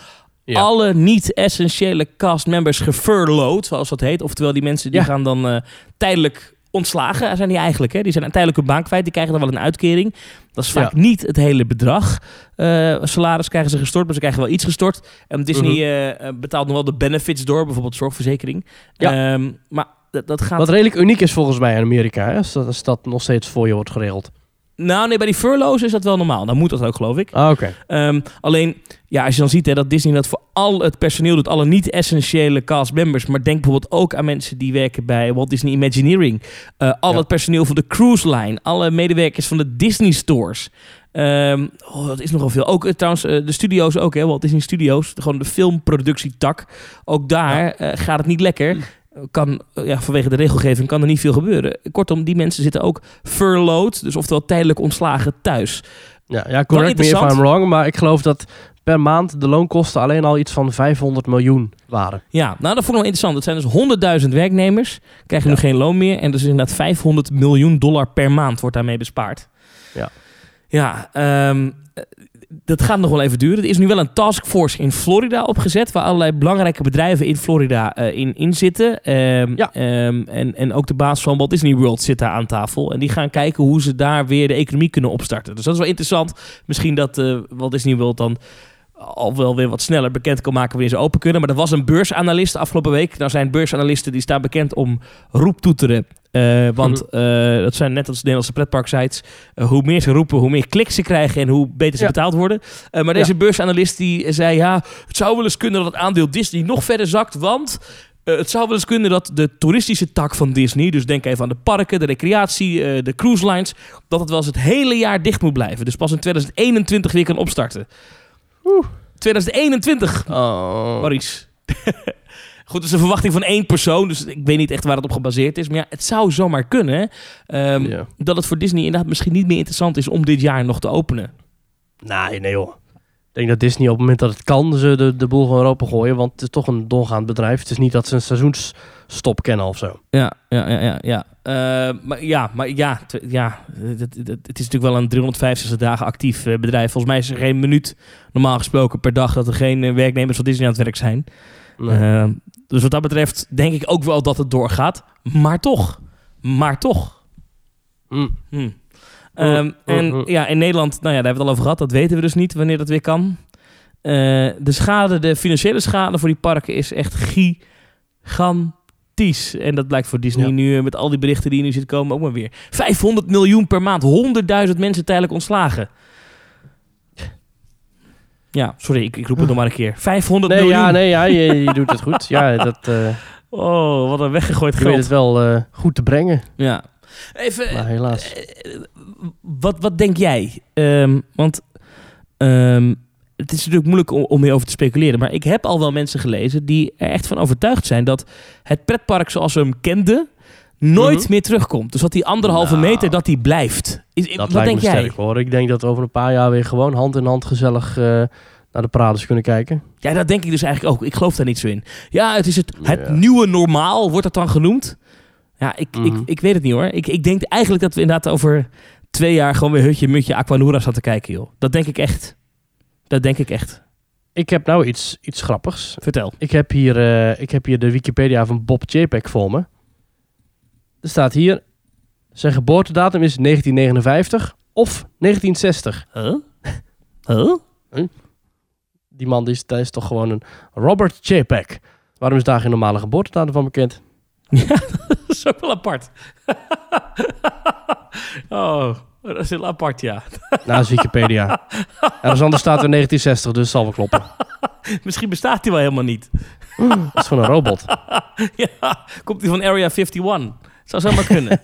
Ja. alle niet-essentiële castmembers gefurloughed, zoals dat heet. Oftewel, die mensen die Ja. gaan dan eh, tijdelijk ontslagen, zijn die eigenlijk. Hè? Die zijn tijdelijk hun baan kwijt, die krijgen dan wel een uitkering. Dat is vaak Ja. niet het hele bedrag. Eh, salaris krijgen ze gestort, maar ze krijgen wel iets gestort. En Disney eh, betaalt nog wel de benefits door, bijvoorbeeld zorgverzekering. Ehm, maar dat, dat gaat Wat redelijk uniek is volgens mij in Amerika. Hè, als, dat, als dat nog steeds voor je wordt geregeld. Nou, nee, bij die furloughs is dat wel normaal. Dan moet dat ook, geloof ik. Ah, oké. Ehm, alleen, ja, als je dan ziet hè, dat Disney dat voor al het personeel doet, alle niet-essentiële castmembers, maar denk bijvoorbeeld ook aan mensen die werken bij Walt Disney Imagineering, eh, al Ja. het personeel van de cruise line, alle medewerkers van de Disney stores. Ehm oh, dat is nogal veel. Ook eh, trouwens, eh, de studio's ook, hè, Walt Disney Studios. Gewoon de filmproductietak. Ook daar gaat het niet lekker. Kan, eh, ja, vanwege de regelgeving kan er niet veel gebeuren. Kortom, die mensen zitten ook furloughed. Dus oftewel tijdelijk ontslagen thuis. Ja, ja correct me if. I'm wrong, maar ik geloof dat per maand de loonkosten alleen al iets van 500 miljoen waren. Ja, nou dat vond ik wel interessant. Het zijn dus 100.000 werknemers. Krijgen nu geen loon meer. En dus inderdaad 500 miljoen dollar per maand wordt daarmee bespaard. Ja. Ja, eh, dat gaat nog wel even duren. Er is nu wel een taskforce in Florida opgezet... waar allerlei belangrijke bedrijven in Florida eh, in, in zitten. Ehm, Ja. ehm, en, en ook de baas van Walt Disney World zit daar aan tafel. En die gaan kijken hoe ze daar weer de economie kunnen opstarten. Dus dat is wel interessant. Misschien dat eh, Walt Disney World dan al wel weer wat sneller bekend kan maken wanneer ze open kunnen. Maar er was een beursanalist afgelopen week. Nou zijn beursanalisten die staan bekend om roeptoeteren. Eh, want Mhm. eh, dat zijn net als Nederlandse pretparksites. Eh, hoe meer ze roepen, hoe meer kliks ze krijgen en hoe beter ze Ja. betaald worden. Maar Ja. deze beursanalist die zei ja, het zou wel eens kunnen dat het aandeel Disney nog verder zakt, want het zou wel eens kunnen dat de toeristische tak van Disney, dus denk even aan de parken, de recreatie, de cruise lines, dat het wel eens het hele jaar dicht moet blijven. Dus pas in 2021 weer kan opstarten. Oeh. 2021, Oh. Maurice. Goed, het is een verwachting van één persoon, dus ik weet niet echt waar het op gebaseerd is. Maar ja, het zou zomaar kunnen ehm, Ja. dat het voor Disney inderdaad misschien niet meer interessant is om dit jaar nog te openen. Nee, nee joh. Ik denk dat Disney op het moment dat het kan, ze de, de boel gewoon open gooien. Want het is toch een doorgaand bedrijf. Het is niet dat ze een seizoensstop kennen of zo. Ja, ja, ja, ja. ja. Eh, maar ja, maar ja, ja het, het, het- het is natuurlijk wel een 365 dagen actief eh, bedrijf. Volgens mij is er geen minuut normaal gesproken per dag dat er geen eh, werknemers van Disney aan het werk zijn. Nee. Dus wat dat betreft denk ik ook wel dat het doorgaat. Maar toch, maar toch. Hm. Hm. Ehm, en ja, in Nederland, nou ja, daar hebben we het al over gehad. Dat weten we dus niet wanneer dat weer kan. Eh, de schade, de financiële schade voor die parken is echt gigantisch. En dat blijkt voor Disney Ja. nu eh, met al die berichten die nu zitten komen ook maar weer. 500 miljoen per maand, 100.000 mensen tijdelijk ontslagen. Ja, sorry, ik, ik roep het nog maar een keer. 500 Nee, miljoen. ja, nee, ja, je, je doet het goed. Ja, dat, eh, Oh, wat een weggegooid je weet geld. het wel goed te brengen. Ja. Even, Maar helaas. Eh, wat, wat denk jij? Ehm, want ehm, het is natuurlijk moeilijk om, om hierover te speculeren. Maar ik heb al wel mensen gelezen die er echt van overtuigd zijn dat het pretpark zoals we hem kenden nooit Mhm. meer terugkomt. Dus dat die anderhalve Nou. meter, dat die blijft. Is, Dat wat lijkt denk me jij? sterk hoor. Ik denk dat we over een paar jaar weer gewoon hand in hand gezellig eh, naar de parades kunnen kijken. Ja, dat denk ik dus eigenlijk ook. Ik geloof daar niet zo in. Ja, het is het, het Ja. nieuwe normaal, wordt dat dan genoemd? Ja, ik, ik, Mhm. ik weet het niet hoor. Ik, ik denk eigenlijk dat we inderdaad over twee jaar gewoon weer hutje, mutje, Aquanura te kijken, joh. Dat denk ik echt. Dat denk ik echt. Ik heb nou iets, iets grappigs. Vertel. Ik heb, hier, eh, ik heb hier de Wikipedia van Bob Chapek voor me. Er staat hier... Zijn geboortedatum is 1959 of 1960. Huh? Huh? Die man die is, dat is toch gewoon een Robert Chapek. Waarom is daar geen normale geboortedatum van bekend? Ja, dat is ook wel apart. oh, dat is heel apart, ja. Naast Wikipedia. Ergens anders staat er 1960, dus het zal wel kloppen. Misschien bestaat hij wel helemaal niet. Dat is gewoon een robot. ja, komt hij van Area 51? Zou zomaar kunnen.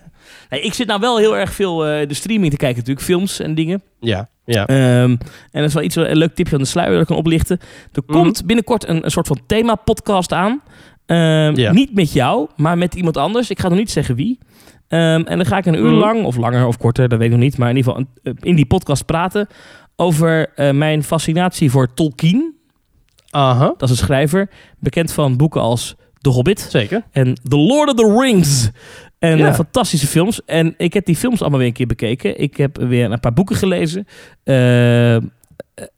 nee, ik zit nou wel heel erg veel eh, de streaming te kijken natuurlijk. Films en dingen. Ja, ja. Ehm, en dat is wel iets, een leuk tipje aan de sluier dat ik kan oplichten. Er Mhm. komt binnenkort een, een soort van thema-podcast aan. Ehm, Ja. Niet met jou, maar met iemand anders. Ik ga nog niet zeggen wie. Ehm, en dan ga ik een uur Mhm. lang, of langer of korter, dat weet ik nog niet. Maar in ieder geval een- in die podcast praten over eh, mijn fascinatie voor Tolkien. Aha, Dat is een schrijver, bekend van boeken als The Hobbit zeker. en The Lord of the Rings. En Ja. eh, fantastische films. En ik heb die films allemaal weer een keer bekeken. Ik heb weer een paar boeken gelezen. Eh, eh,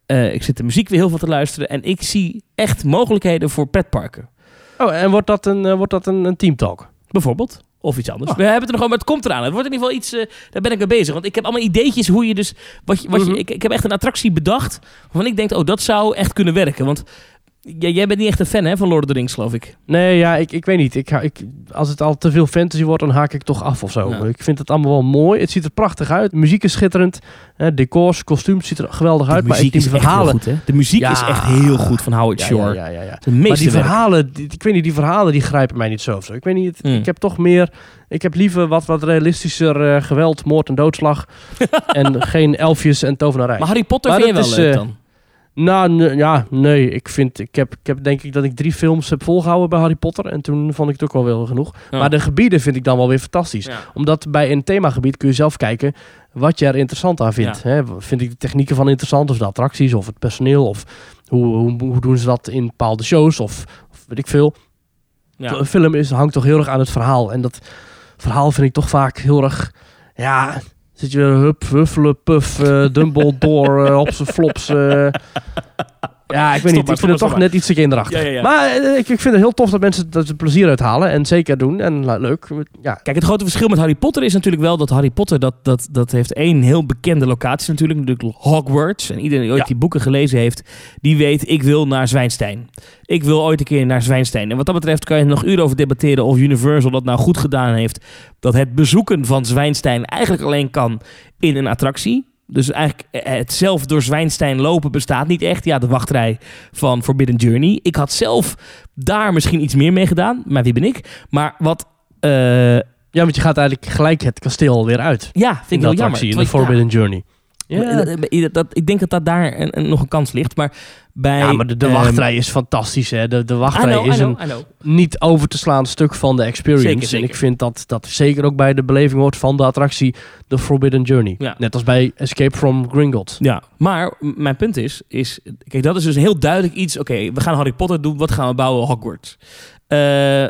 eh, ik zit de muziek weer heel veel te luisteren. En ik zie echt mogelijkheden voor pretparken. Oh, en wordt dat een, eh, wordt dat een, een teamtalk? Bijvoorbeeld. Of iets anders. Ah. We hebben het er gewoon, maar het komt eraan. Het wordt in ieder geval iets, eh, daar ben ik mee bezig. Want ik heb allemaal ideetjes hoe je dus, wat je, wat je, Mhm. ik, ik heb echt een attractie bedacht. Waarvan ik denk, oh, dat zou echt kunnen werken. Want J- jij bent niet echt een fan hè, van Lord of the Rings, geloof ik. Nee, ja, ik, ik weet niet. Ik, ga- ik, als het al te veel fantasy wordt, dan haak ik toch af of zo. Ja. Ik vind het allemaal wel mooi. Het ziet er prachtig uit. De muziek is schitterend. Hè, decors, kostuums ziet er geweldig uit. de Maar ik, muziek die is echt heel verhalen... goed, hè? De muziek Ja. is echt heel goed van Howard Shore. ja, ja, ja, ja. De Maar die verhalen, die, ik weet niet, die verhalen die grijpen mij niet zo. of zo. Ik weet niet, het- Mm. ik heb toch meer... Ik heb liever wat, wat realistischer eh, geweld, moord en doodslag. en geen elfjes en tovenarij. Maar Harry Potter Maar vind je wel is, leuk eh, dan? Nou, ja, nee. Ik vind, ik heb, ik heb denk ik dat ik drie films heb volgehouden bij Harry Potter. En toen vond ik het ook wel wel genoeg. Ja. Maar de gebieden vind ik dan wel weer fantastisch. Ja. Omdat bij een themagebied kun je zelf kijken wat je er interessant aan vindt. Hè? Vind ik de technieken van interessant, of de attracties, of het personeel, of hoe, hoe, hoe doen ze dat in bepaalde shows, of, of weet ik veel. Ja. Een film is, hangt toch heel erg aan het verhaal. En dat verhaal vind ik toch vaak heel erg, ja... Zit je hup, huffelen, puff, eh Dumbledore, eh, op zijn flops. eh. Ja, ik weet niet. maar, Ik vind het stop toch maar. net iets te kinderachtig. Ja, ja, ja. Maar eh, ik, ik vind het heel tof dat mensen dat er plezier uithalen. En zeker doen. En leuk. Ja, Kijk, het grote verschil met Harry Potter is natuurlijk wel dat Harry Potter, dat, dat, dat heeft één heel bekende locatie natuurlijk, natuurlijk Hogwarts. En iedereen die ooit die boeken gelezen heeft, die weet, ik wil naar Zwijnstein. Ik wil ooit een keer naar Zwijnstein. En wat dat betreft kan je er nog uren over debatteren of Universal dat nou goed gedaan heeft. Dat het bezoeken van Zwijnstein eigenlijk alleen kan in een attractie. Dus eigenlijk eh, het zelf door Zwijnstein lopen bestaat niet echt. Ja, de wachtrij van Forbidden Journey. Ik had zelf daar misschien iets meer mee gedaan. Maar wie ben ik? Maar wat... eh, ja, want je gaat eigenlijk gelijk het kasteel weer uit. ja, vind in ik wel jammer. in de Forbidden Journey. Ja, eh, dat- dat, ik denk dat dat daar een, een- nog een kans ligt. Maar bij... ja, maar de, de ehm, wachtrij is fantastisch. Hè? De, de wachtrij know, is know, een niet over te slaan stuk van de experience. Zeker, zeker. En ik vind dat dat zeker ook bij de beleving hoort van de attractie The Forbidden Journey. Ja. Net als bij Escape from Gringotts. Ja, maar mijn punt is, is... Kijk, dat is dus heel duidelijk iets... Oké, we gaan Harry Potter doen. Wat gaan we bouwen? Hogwarts. Eh,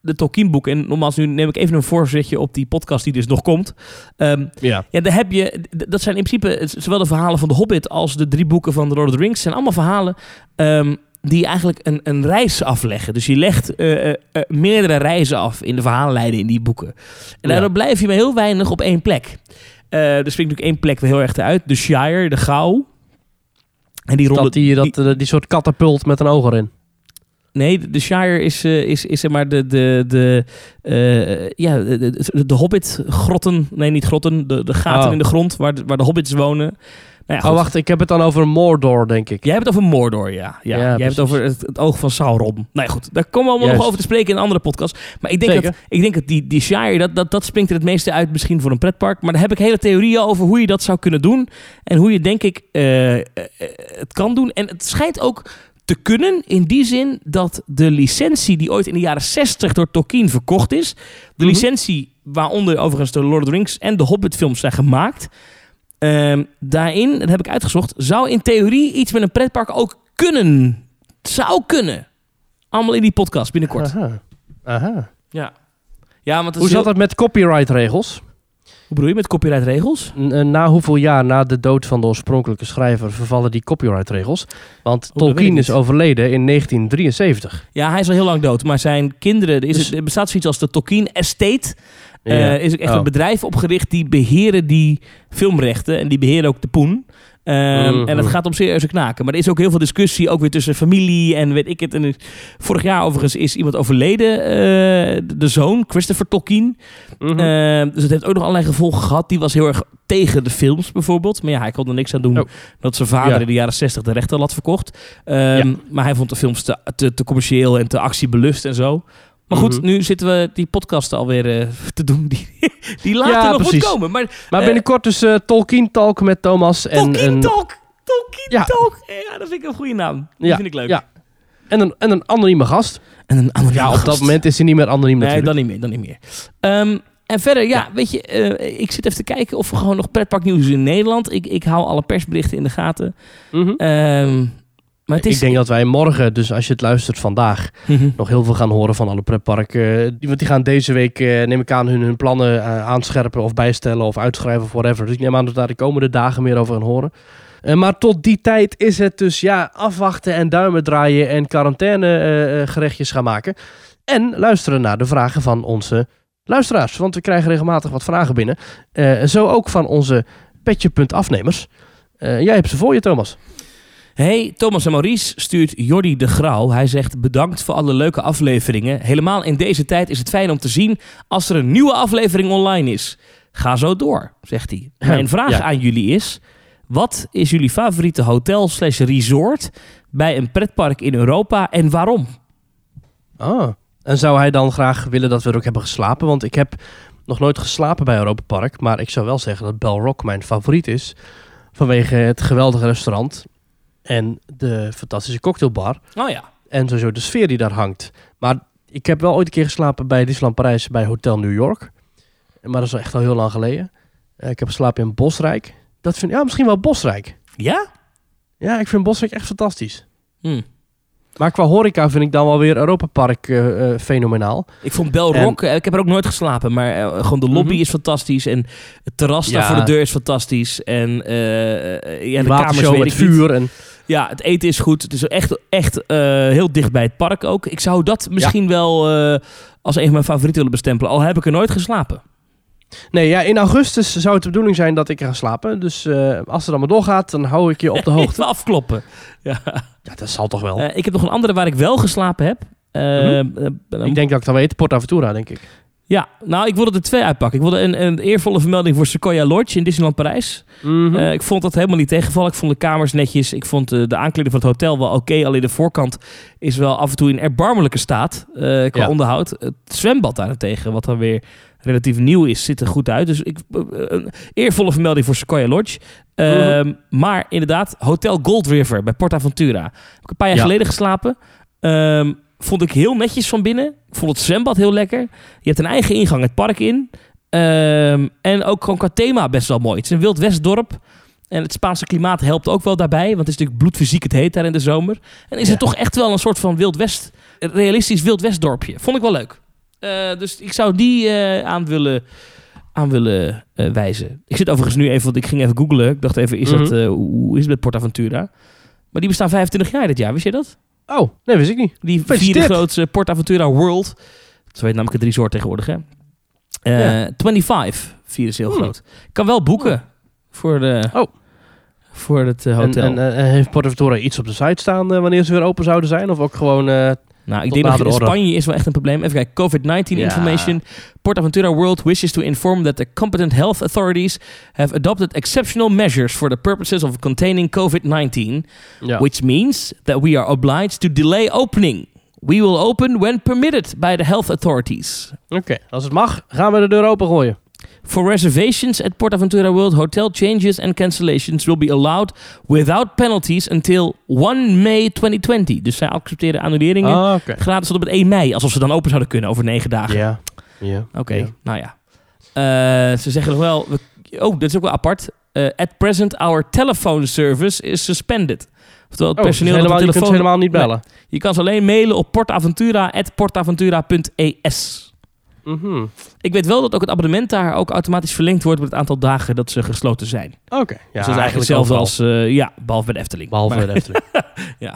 de Tolkien-boeken. En nogmaals, nu neem ik even een voorzetje op die podcast die dus nog komt. Ehm, Ja. Ja, daar heb je, dat zijn in principe zowel de verhalen van The Hobbit als de drie boeken van The Lord of the Rings. zijn allemaal verhalen ehm, die eigenlijk een, een reis afleggen. Dus je legt eh, eh, eh, meerdere reizen af in de verhaallijnen in die boeken. En daardoor Ja. blijf je maar heel weinig op één plek. Eh er springt natuurlijk één plek heel erg uit. De Shire, de Gauw. En die ronde... Dat die, dat, eh, die soort katapult met een oog erin. Nee, de- Shire is, eh, is, is zeg maar de, de, de, eh, ja, de, de, de Hobbit-grotten. Nee, niet grotten. De, de gaten Oh. in de grond waar de, waar de Hobbits wonen. Nou ja, Oh, wacht. Ik heb het dan over Mordor, denk ik. Jij hebt het over Mordor, ja. ja. Ja, Jij hebt het over het, het oog van Sauron. Nou ja, goed. Daar komen we allemaal nog over te spreken in een andere podcast. Maar ik denk, Zeker. dat, ik denk dat die, die Shire, dat, dat, dat springt er het meeste uit misschien voor een pretpark. Maar daar heb ik hele theorieën over hoe je dat zou kunnen doen. En hoe je, denk ik, eh, het kan doen. En het schijnt ook te kunnen in die zin dat de licentie die ooit in de jaren 60 door Tolkien verkocht is. De Mhm. licentie waaronder overigens de Lord of the Rings en de Hobbit films zijn gemaakt. Ehm, daarin, dat heb ik uitgezocht, zou in theorie iets met een pretpark ook kunnen. Zou kunnen. Allemaal in die podcast binnenkort. Aha. Aha. Ja. Ja, want Hoe zat heel- het met copyright-regels? Hoe bedoel je met copyrightregels? Eh, Na hoeveel jaar na de dood van de oorspronkelijke schrijver vervallen die copyright-regels? Want ik Tolkien is overleden in 1973. Ja, hij is al heel lang dood, maar zijn kinderen... Er, is Dus- het, er bestaat zoiets als de Tolkien Estate. Ja. Eh, is ook echt Oh. een bedrijf opgericht die beheren die filmrechten. En die beheren ook de poen. Ehm, Mhm. En het gaat om serieuze knaken. Maar er is ook heel veel discussie, ook weer tussen familie en weet ik het. En vorig jaar overigens is iemand overleden, eh, de- zoon, Christopher Tolkien. Mhm. Ehm, dus het heeft ook nog allerlei gevolgen gehad. Die was heel erg tegen de films bijvoorbeeld. Maar ja, hij kon er niks aan doen Oh. dat zijn vader Ja. in de jaren 60 de rechten had verkocht. Ehm, Ja. Maar hij vond de films te, te, te commercieel en te actiebelust en zo. Maar goed, Mhm. nu zitten we die podcast alweer eh, te doen. Die, die later Ja, nog precies. moet komen. Maar maar eh, binnenkort dus eh, Tolkien Talk met Thomas. En Tolkien Talk! Tolkien Ja. Talk! Ja, dat vind ik een goede naam. Die Ja, vind ik leuk. ja. en, een, en een anonieme gast. En een andere Ja, op dat moment is hij niet meer anoniem Nee, natuurlijk. dan niet meer. Dan niet meer. Ehm, en verder, ja, weet je, ik zit even te kijken of we gewoon nog pretparknieuws in Nederland. Ik, ik hou alle persberichten in de gaten. Mhm. Ehm, maar het is... Ik denk dat wij morgen, dus als je het luistert vandaag, Mhm. nog heel veel gaan horen van alle pretparken. Eh, want die gaan deze week, eh, neem ik aan, hun, hun plannen eh, aanscherpen of bijstellen of uitschrijven of whatever. Dus ik neem aan dat we daar de komende dagen meer over gaan horen. Maar tot die tijd is het dus ja, afwachten en duimen draaien en quarantaine gerechtjes gaan maken. En luisteren naar de vragen van onze luisteraars. Want we krijgen regelmatig wat vragen binnen. Zo ook van onze petje.afnemers. Jij hebt ze voor je, Thomas. Hey, Thomas en Maurice stuurt Jordi de Grauw. Hij zegt bedankt voor alle leuke afleveringen. Helemaal in deze tijd is het fijn om te zien als er een nieuwe aflevering online is. Ga zo door, zegt hij. Mijn vraag Ja. aan jullie is... Wat is jullie favoriete hotel slash resort bij een pretpark in Europa en waarom? Ah. En zou hij dan graag willen dat we er ook hebben geslapen? Want ik heb nog nooit geslapen bij Europa Park. Maar ik zou wel zeggen dat Bell Rock mijn favoriet is. Vanwege het geweldige restaurant. En de fantastische cocktailbar. Oh ja. En sowieso de sfeer die daar hangt. Maar ik heb wel ooit een keer geslapen bij Disneyland Parijs bij Hotel New York. Maar dat is echt al heel lang geleden. Eh, ik heb geslapen in Bosrijk. Dat vind ja, misschien wel Bosrijk. Ja? Ja, ik vind Bosrijk echt fantastisch. Hm. Maar qua horeca vind ik dan wel weer Europa Park eh, eh, fenomenaal. Ik vond Bel En- ik heb er ook nooit geslapen, maar gewoon de lobby Mhm. is fantastisch en het terras daar voor de deur is fantastisch en ja, de watershow weet met ik vuur. En, Ja, het eten is goed. Het is echt, echt eh, heel dicht bij het park ook. Ik zou dat misschien wel eh, als een van mijn favorieten willen bestempelen, al heb ik er nooit geslapen. nee, ja, in augustus zou het de bedoeling zijn dat ik er ga slapen. Dus eh, als het allemaal doorgaat, dan hou ik je op de hoogte. Afkloppen. Ja. ja, dat zal toch wel. Ik heb nog een andere waar ik wel geslapen heb. Mhm. ik denk dat ik het al weet. Port Aventura, denk ik. Ja, nou, ik wilde er twee uitpakken. Ik wilde een, een eervolle vermelding voor Sequoia Lodge in Disneyland Parijs. Mhm. Eh, ik vond dat helemaal niet tegenvallen. Ik vond de kamers netjes. Ik vond eh, de aankleding van het hotel wel oké. Alleen de voorkant is wel af en toe in erbarmelijke staat eh, qua Ja. onderhoud. Het zwembad daarentegen, wat dan weer relatief nieuw is, ziet er goed uit. Dus ik, een eervolle vermelding voor Sequoia Lodge. Ehm, Maar inderdaad, Hotel Gold River bij PortAventura. Heb ik een paar jaar Ja. geleden geslapen. Ehm, vond ik heel netjes van binnen. Ik vond het zwembad heel lekker. Je hebt een eigen ingang het park in. Ehm, en ook gewoon qua thema best wel mooi. Het is een Wild Westdorp. En het Spaanse klimaat helpt ook wel daarbij. Want het is natuurlijk bloedfysiek het heet daar in de zomer. En is Ja. het toch echt wel een soort van Wild West... realistisch Wild West dorpje. Vond ik wel leuk. Eh, dus ik zou die eh, aan willen, aan willen eh, wijzen. Ik zit overigens nu even... Want ik ging even googlen. Ik dacht even, is dat, Mhm. eh, hoe is het met PortAventura? Maar die bestaan 25 jaar dit jaar. Wist je dat? Oh, nee, wist ik niet. Die vierde grootste PortAventura World. Zo heet namelijk het resort tegenwoordig, hè? Ja. 25 vieren ze heel Hmm. groot. Kan wel boeken voor, de, Oh. voor het eh, En, hotel. en eh, heeft Port Aventura iets op de site staan eh, wanneer ze weer open zouden zijn? Of ook gewoon... nou, ik denk dat in. Spanje is wel echt een probleem. Even kijken, COVID-19 Ja. information. PortAventura World wishes to inform that the competent health authorities have adopted exceptional measures for the purposes of containing COVID-19. ja. which means that we are obliged to delay opening. We will open when permitted by the health authorities. Oké, als het mag, gaan we de deur open gooien. For reservations at PortAventura World, hotel changes and cancellations will be allowed without penalties until 1 May 2020. Dus zij accepteren annuleringen oké. gratis tot op het 1 mei, alsof ze dan open zouden kunnen over negen dagen. Ja. ja. Oké, nou ja. Eh, ze zeggen nog wel... we- oh, dat is ook wel apart. Eh, at present, our telephone service is suspended. Oftewel, het Oh, dus personeel dat helemaal, de je kunt telefoon... ze helemaal niet Nee. bellen. Je kan ze alleen mailen op portaventura.portaventura.es. Mhm. Ik weet wel dat ook het abonnement daar ook automatisch verlengd wordt met het aantal dagen dat ze gesloten zijn. Oké. Ja, dus dat is eigenlijk hetzelfde als, eh, ja, behalve bij de Efteling. Behalve Maar, de Efteling. eh, Ja.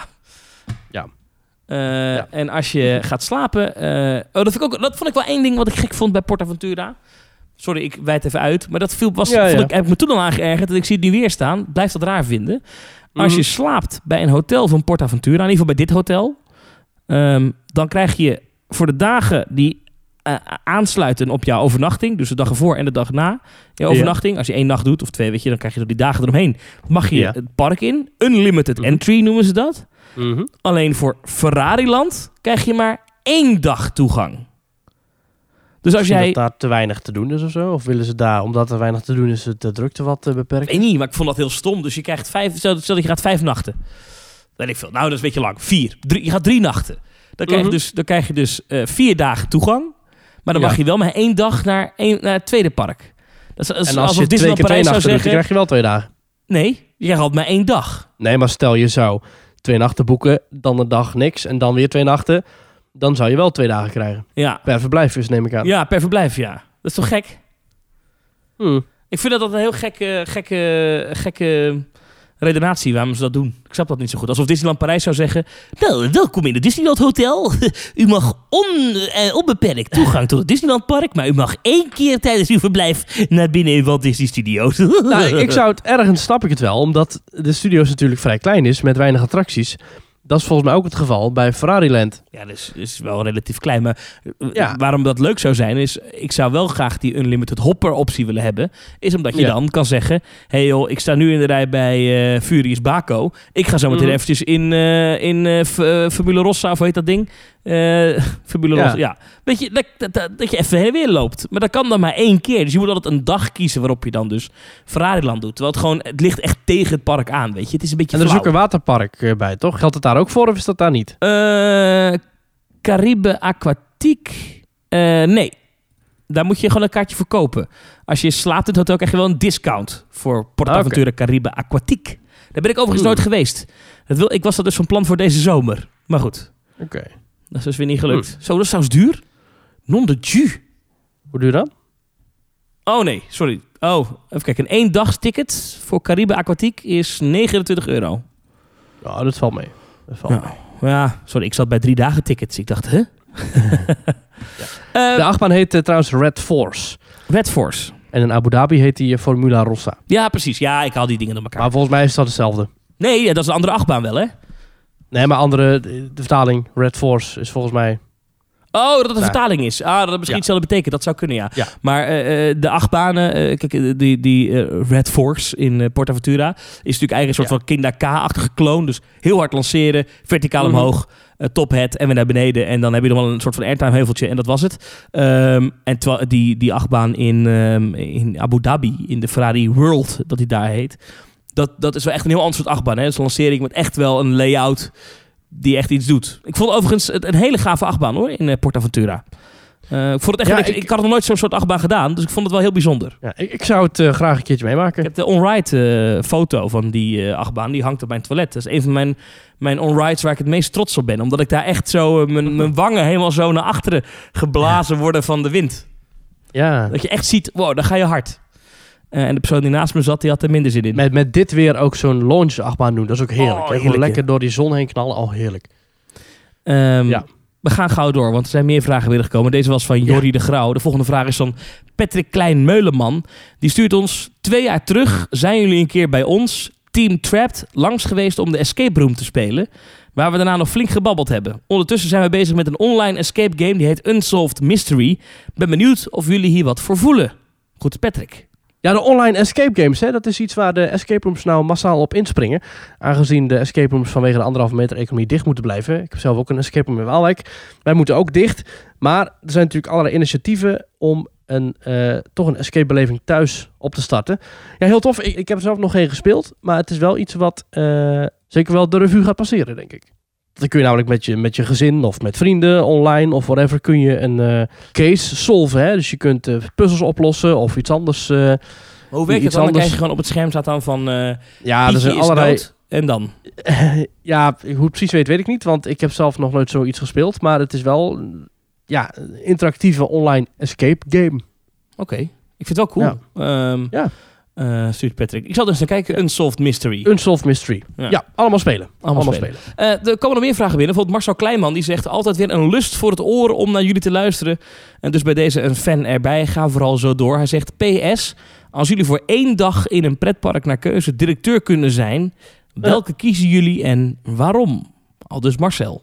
En als je gaat slapen... eh, oh, dat, vind ik ook, dat vond ik wel één ding wat ik gek vond bij Portaventura. Sorry, ik wijd even uit. Maar dat viel, was, Ja, vond ja. Ik, heb ik me toen al aangeërgerd. En ik zie het nu weer staan. Blijf dat raar vinden. Als Mhm. je slaapt bij een hotel van Portaventura, in ieder geval bij dit hotel, ehm, dan krijg je voor de dagen die eh, aansluiten op jouw overnachting, dus de dag ervoor en de dag na je overnachting, als je één nacht doet of twee, weet je, dan krijg je door die dagen eromheen, mag je Ja. het park in. Unlimited Mhm. entry noemen ze dat. Mhm. Alleen voor Ferrariland krijg je maar één dag toegang. Dus als jij... dat daar te weinig te doen is of zo? Of willen ze daar, omdat er weinig te doen is, de drukte wat eh, Ik beperken? weet niet, maar ik vond dat heel stom. Dus je krijgt vijf, stel dat je gaat vijf nachten. Weet ik veel. Nou, dat is een beetje lang. Vier. Drie, je gaat drie nachten. Dan krijg je Mhm. dus, dan krijg je dus eh, vier dagen toegang. Maar dan mag je wel maar één dag naar, één, naar het tweede park. Dat is, En als je twee keer twee Parijs nachten doet, zeggen... krijg je wel twee dagen. Nee, je krijgt altijd maar één dag. Nee, maar stel je zou twee nachten boeken, dan een dag niks en dan weer twee nachten. Dan zou je wel twee dagen krijgen. Ja, Per verblijf dus, neem ik aan. ja per verblijf, ja. Dat is toch gek? Hmm. Ik vind dat dat een heel gekke, gekke, gekke redenatie waarom ze dat doen. Ik snap dat niet zo goed. Alsof Disneyland Parijs zou zeggen... Nou, welkom in het Disneyland Hotel. U mag on, eh, onbeperkt toegang tot het Disneyland Park... maar u mag één keer tijdens uw verblijf naar binnen in Walt Disney Studios. Nou, ik zou het ergens snap ik het wel, omdat de studio's natuurlijk vrij klein is met weinig attracties. Dat is volgens mij ook het geval bij Ferrari Land. Ja, dus is wel relatief klein. Maar eh, Ja. waarom dat leuk zou zijn, is... Ik zou wel graag die unlimited hopper optie willen hebben. Is omdat je Ja. dan kan zeggen... Hé hey joh, ik sta nu in de rij bij eh Furious Baco. Ik ga zo meteen Mhm. eventjes in, eh, in F- Fabula Rossa, of hoe heet dat ding? Eh Fabula Ja. Ja. Weet je, dat, dat, dat, dat je even heen en weer loopt. Maar dat kan dan maar één keer. Dus je moet altijd een dag kiezen waarop je dan dus Ferrariland doet. Terwijl het gewoon... Het ligt echt tegen het park aan, weet je. Het is een beetje En er is ook een waterpark eh, bij, toch? Geldt het daar ook voor of is dat daar niet? Eh, Caribe Aquatiek? Eh, nee. Daar moet je gewoon een kaartje voor kopen. Als je slaapt in het hotel, krijg je wel een discount voor PortAventura Caribe Aquatiek. Daar ben ik overigens nooit geweest. Dat wil, ik was dat dus van plan voor deze zomer. Maar goed, Oké. Dat is dus weer niet gelukt. Zo, dat is trouwens duur. Non de ju. Hoe je dat? Oh nee, sorry. Oh, even kijken. Een ééndagsticket voor Caribe Aquatiek is 29 euro. Ja, dat valt mee. Dat valt Ja. mee. Ja, sorry, ik zat bij drie dagen tickets. Ik dacht, hè? De achtbaan heet eh, trouwens Red Force. Red Force. En in Abu Dhabi heet die eh, Formula Rossa. Ja, precies. Ja, ik haal die dingen door elkaar. Maar volgens mij is dat hetzelfde. Nee, dat is een andere achtbaan wel, hè? Nee, maar andere, de de vertaling Red Force is volgens mij... Oh, dat het een Nee. vertaling is. Ah, dat het misschien Ja. hetzelfde betekent. Dat zou kunnen, ja. Ja. Maar eh, eh, de achtbanen, eh, kijk, eh, die, die eh, Red Force in eh, PortAventura is natuurlijk eigenlijk een soort Ja. van Kinda K-achtige kloon. Dus heel hard lanceren, verticaal Mhm. omhoog, eh, top head en weer naar beneden. En dan heb je nog wel een soort van airtime heuveltje en dat was het. Ehm, en die, die achtbaan in, ehm, in Abu Dhabi, in de Ferrari World, dat die daar heet. Dat, dat is wel echt een heel ander soort achtbaan. Hè? Dat is een lancering met echt wel een layout die echt iets doet. Ik vond overigens het een hele gave achtbaan hoor, in eh, PortAventura. Eh ik vond het echt, Ja, ik, ik- ik had nog nooit zo'n soort achtbaan gedaan, dus ik vond het wel heel bijzonder. Ja, ik, ik zou het eh, graag een keertje Ik meemaken. heb de on-ride foto van die achtbaan, die hangt op mijn toilet. Dat is een van mijn, mijn on-rides waar ik het meest trots op ben. Omdat ik daar echt zo, mijn, mijn wangen helemaal zo naar achteren geblazen worden van de wind. Ja. Dat je echt ziet, wow, daar ga je hard. Eh, en de persoon die naast me zat, die had er minder zin in. Met, met dit weer ook zo'n launch achtbaan doen. Dat is ook heerlijk. Oh, heerlijk, lekker door die zon heen knallen. Oh, heerlijk. Ehm, Ja. We gaan gauw door, want er zijn meer vragen binnengekomen. Deze was van Jorrie de Grauw. De volgende vraag is van Patrick Klein-Meuleman. Die stuurt ons twee jaar terug. Zijn jullie een keer bij ons, Team Trapped, langs geweest om de escape room te spelen? Waar we daarna nog flink gebabbeld hebben. Ondertussen zijn we bezig met een online escape game die heet Unsolved Mystery. Ben benieuwd of jullie hier wat voor voelen. Goed, Patrick. Ja, de online escape games, hè, dat is iets waar de escape rooms nou massaal op inspringen. Aangezien de escape rooms vanwege de anderhalve meter economie dicht moeten blijven. Ik heb zelf ook een escape room in Waalwijk. Wij moeten ook dicht. Maar er zijn natuurlijk allerlei initiatieven om een, eh, toch een escape beleving thuis op te starten. Ja, heel tof. Ik, ik heb er zelf nog geen gespeeld. Maar het is wel iets wat eh, zeker wel de revue gaat passeren, denk ik. Dan kun je namelijk met je, met je gezin of met vrienden online of whatever kun je een eh, case solven. Hè? Dus je kunt eh, puzzels oplossen of iets anders. eh, Hoe werkt het Iets dan? Dan anders. krijg je gewoon op het scherm staat dan van... ja, er zijn allerlei. dood. En dan? ja, hoe het precies weet, weet ik niet. Want ik heb zelf nog nooit zoiets gespeeld. Maar het is wel ja, een interactieve online escape game. Oké, ik vind het wel cool. Ehm, Ja. Stuurt Patrick. Ik zal dus naar kijken. Unsolved Mystery. Unsolved Mystery. Ja. Ja, allemaal spelen. Allemaal Allemaal, spelen. spelen. Eh, er komen nog meer vragen binnen. Bijvoorbeeld Marcel Kleinman die zegt altijd weer een lust voor het oor om naar jullie te luisteren. En dus bij deze een fan erbij. Ga vooral zo door. Hij zegt PS, als jullie voor één dag in een pretpark naar keuze directeur kunnen zijn, welke kiezen jullie en waarom? Al dus Marcel.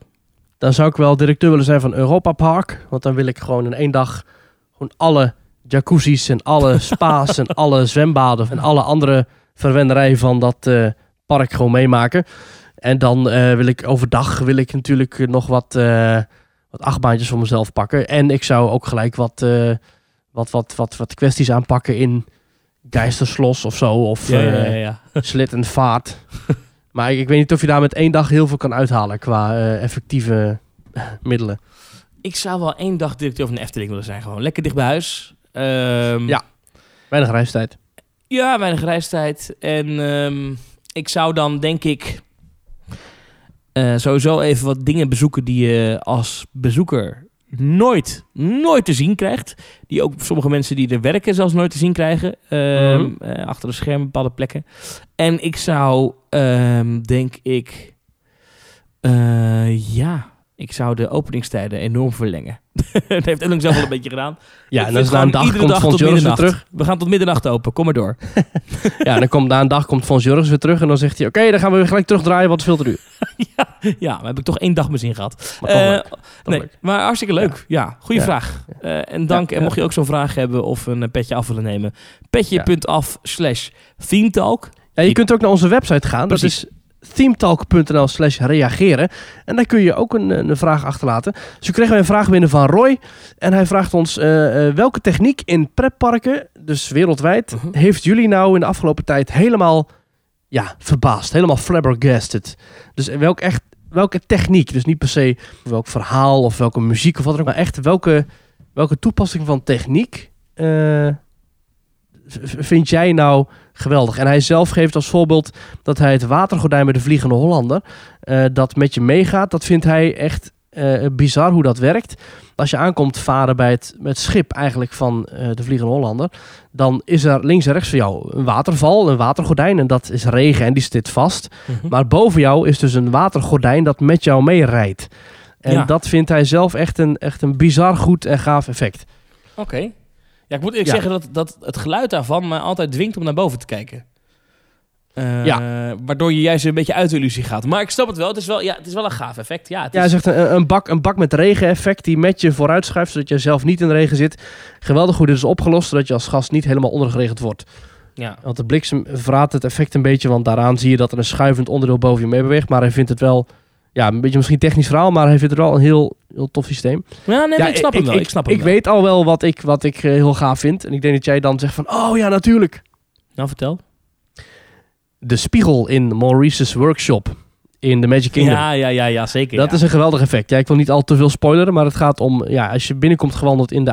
Dan zou ik wel directeur willen zijn van Europa Park. Want dan wil ik gewoon in één dag gewoon alle jacuzzi's en alle spa's en alle zwembaden en alle andere verwenderij van dat eh, park gewoon meemaken. En dan eh, wil ik overdag wil ik natuurlijk nog wat, eh, wat achtbaantjes voor mezelf pakken. En ik zou ook gelijk wat, eh, wat, wat, wat, wat kwesties aanpakken in Geisterslos of zo. Of eh, ja. slit en vaart. maar ik, ik weet niet of je daar met één dag heel veel kan uithalen qua eh, effectieve middelen. Ik zou wel één dag directeur van de Efteling willen zijn. Gewoon lekker dicht bij huis. Ehm, Ja. Weinig reistijd. Ja, weinig reistijd. En ehm, ik zou dan, denk ik, eh, sowieso even wat dingen bezoeken die je als bezoeker nooit, nooit te zien krijgt. Die ook sommige mensen die er werken zelfs nooit te zien krijgen. ehm, Mhm. eh, achter de schermen, bepaalde plekken. En ik zou, denk ik, eh, ja, ik zou de openingstijden enorm verlengen. dat heeft Elling zelf wel een beetje gedaan. Ja, en dan na gewoon een dag iedere komt dag Fons weer terug. We gaan tot middernacht open, kom maar door. Ja, en dan komt na een dag komt Fons Jurgens weer terug en dan zegt hij... Oké, dan gaan we weer gelijk terugdraaien, wat is veel te duur. ja, maar heb ik toch één dag mijn zin gehad. Maar Eh, leuk. Toch nee, leuk. maar hartstikke leuk. Ja, goede Ja. vraag. Eh, en dank. Ja, en ja. mocht je ook zo'n vraag hebben of een eh, petje af willen nemen, petje.af slash themetalk. Ja, je kunt ook naar onze website gaan. Precies. Dat is themetalk.nl slash reageren. En daar kun je ook een, een vraag achterlaten. Dus we kregen wij een vraag binnen van Roy. En hij vraagt ons eh, eh, welke techniek in pretparken, dus wereldwijd, Mhm. heeft jullie nou in de afgelopen tijd helemaal ja, verbaasd? Helemaal flabbergasted? Dus welk echt, welke techniek? Dus niet per se welk verhaal of welke muziek of wat dan ook. Maar echt welke, welke toepassing van techniek eh, vind jij nou geweldig? En hij zelf geeft als voorbeeld dat hij het watergordijn bij de Vliegende Hollander, eh, dat met je meegaat, dat vindt hij echt eh, bizar hoe dat werkt. Als je aankomt varen bij het, met schip eigenlijk van eh, de Vliegende Hollander, dan is er links en rechts van jou een waterval, een watergordijn en dat is regen en die zit vast. Mhm. Maar boven jou is dus een watergordijn dat met jou meerijdt. En Ja. dat vindt hij zelf echt een, echt een bizar goed en gaaf effect. Oké. Ja, ik moet eerlijk Ja. zeggen dat, dat het geluid daarvan mij altijd dwingt om naar boven te kijken. Eh, Waardoor je juist een beetje uit de illusie gaat. Maar ik snap het wel. Het is wel, ja, het is wel een gaaf effect. Ja, het Ja, is, zegt een, een, bak, een bak met regeneffect die met je vooruit schuift, zodat je zelf niet in de regen zit. Geweldig hoe dit is opgelost, zodat je als gast niet helemaal ondergeregend wordt. ja. Want de bliksem verraadt het effect een beetje, want daaraan zie je dat er een schuivend onderdeel boven je mee beweegt. Maar hij vindt het wel, ja, een beetje misschien technisch verhaal, maar hij vindt het wel een heel, heel tof systeem. ja, nee, ja, ik snap hem wel. Ik, snap hem ik wel. weet al wel wat ik, wat ik eh, heel gaaf vind. En ik denk dat jij dan zegt van, oh ja, natuurlijk. Nou, vertel. De spiegel in Maurice's workshop in The Magic Kingdom. Ja, ja, ja, ja, zeker. Dat ja. is een geweldig effect. Ja, ik wil niet al te veel spoileren, maar het gaat om... Ja, als je binnenkomt gewandeld in de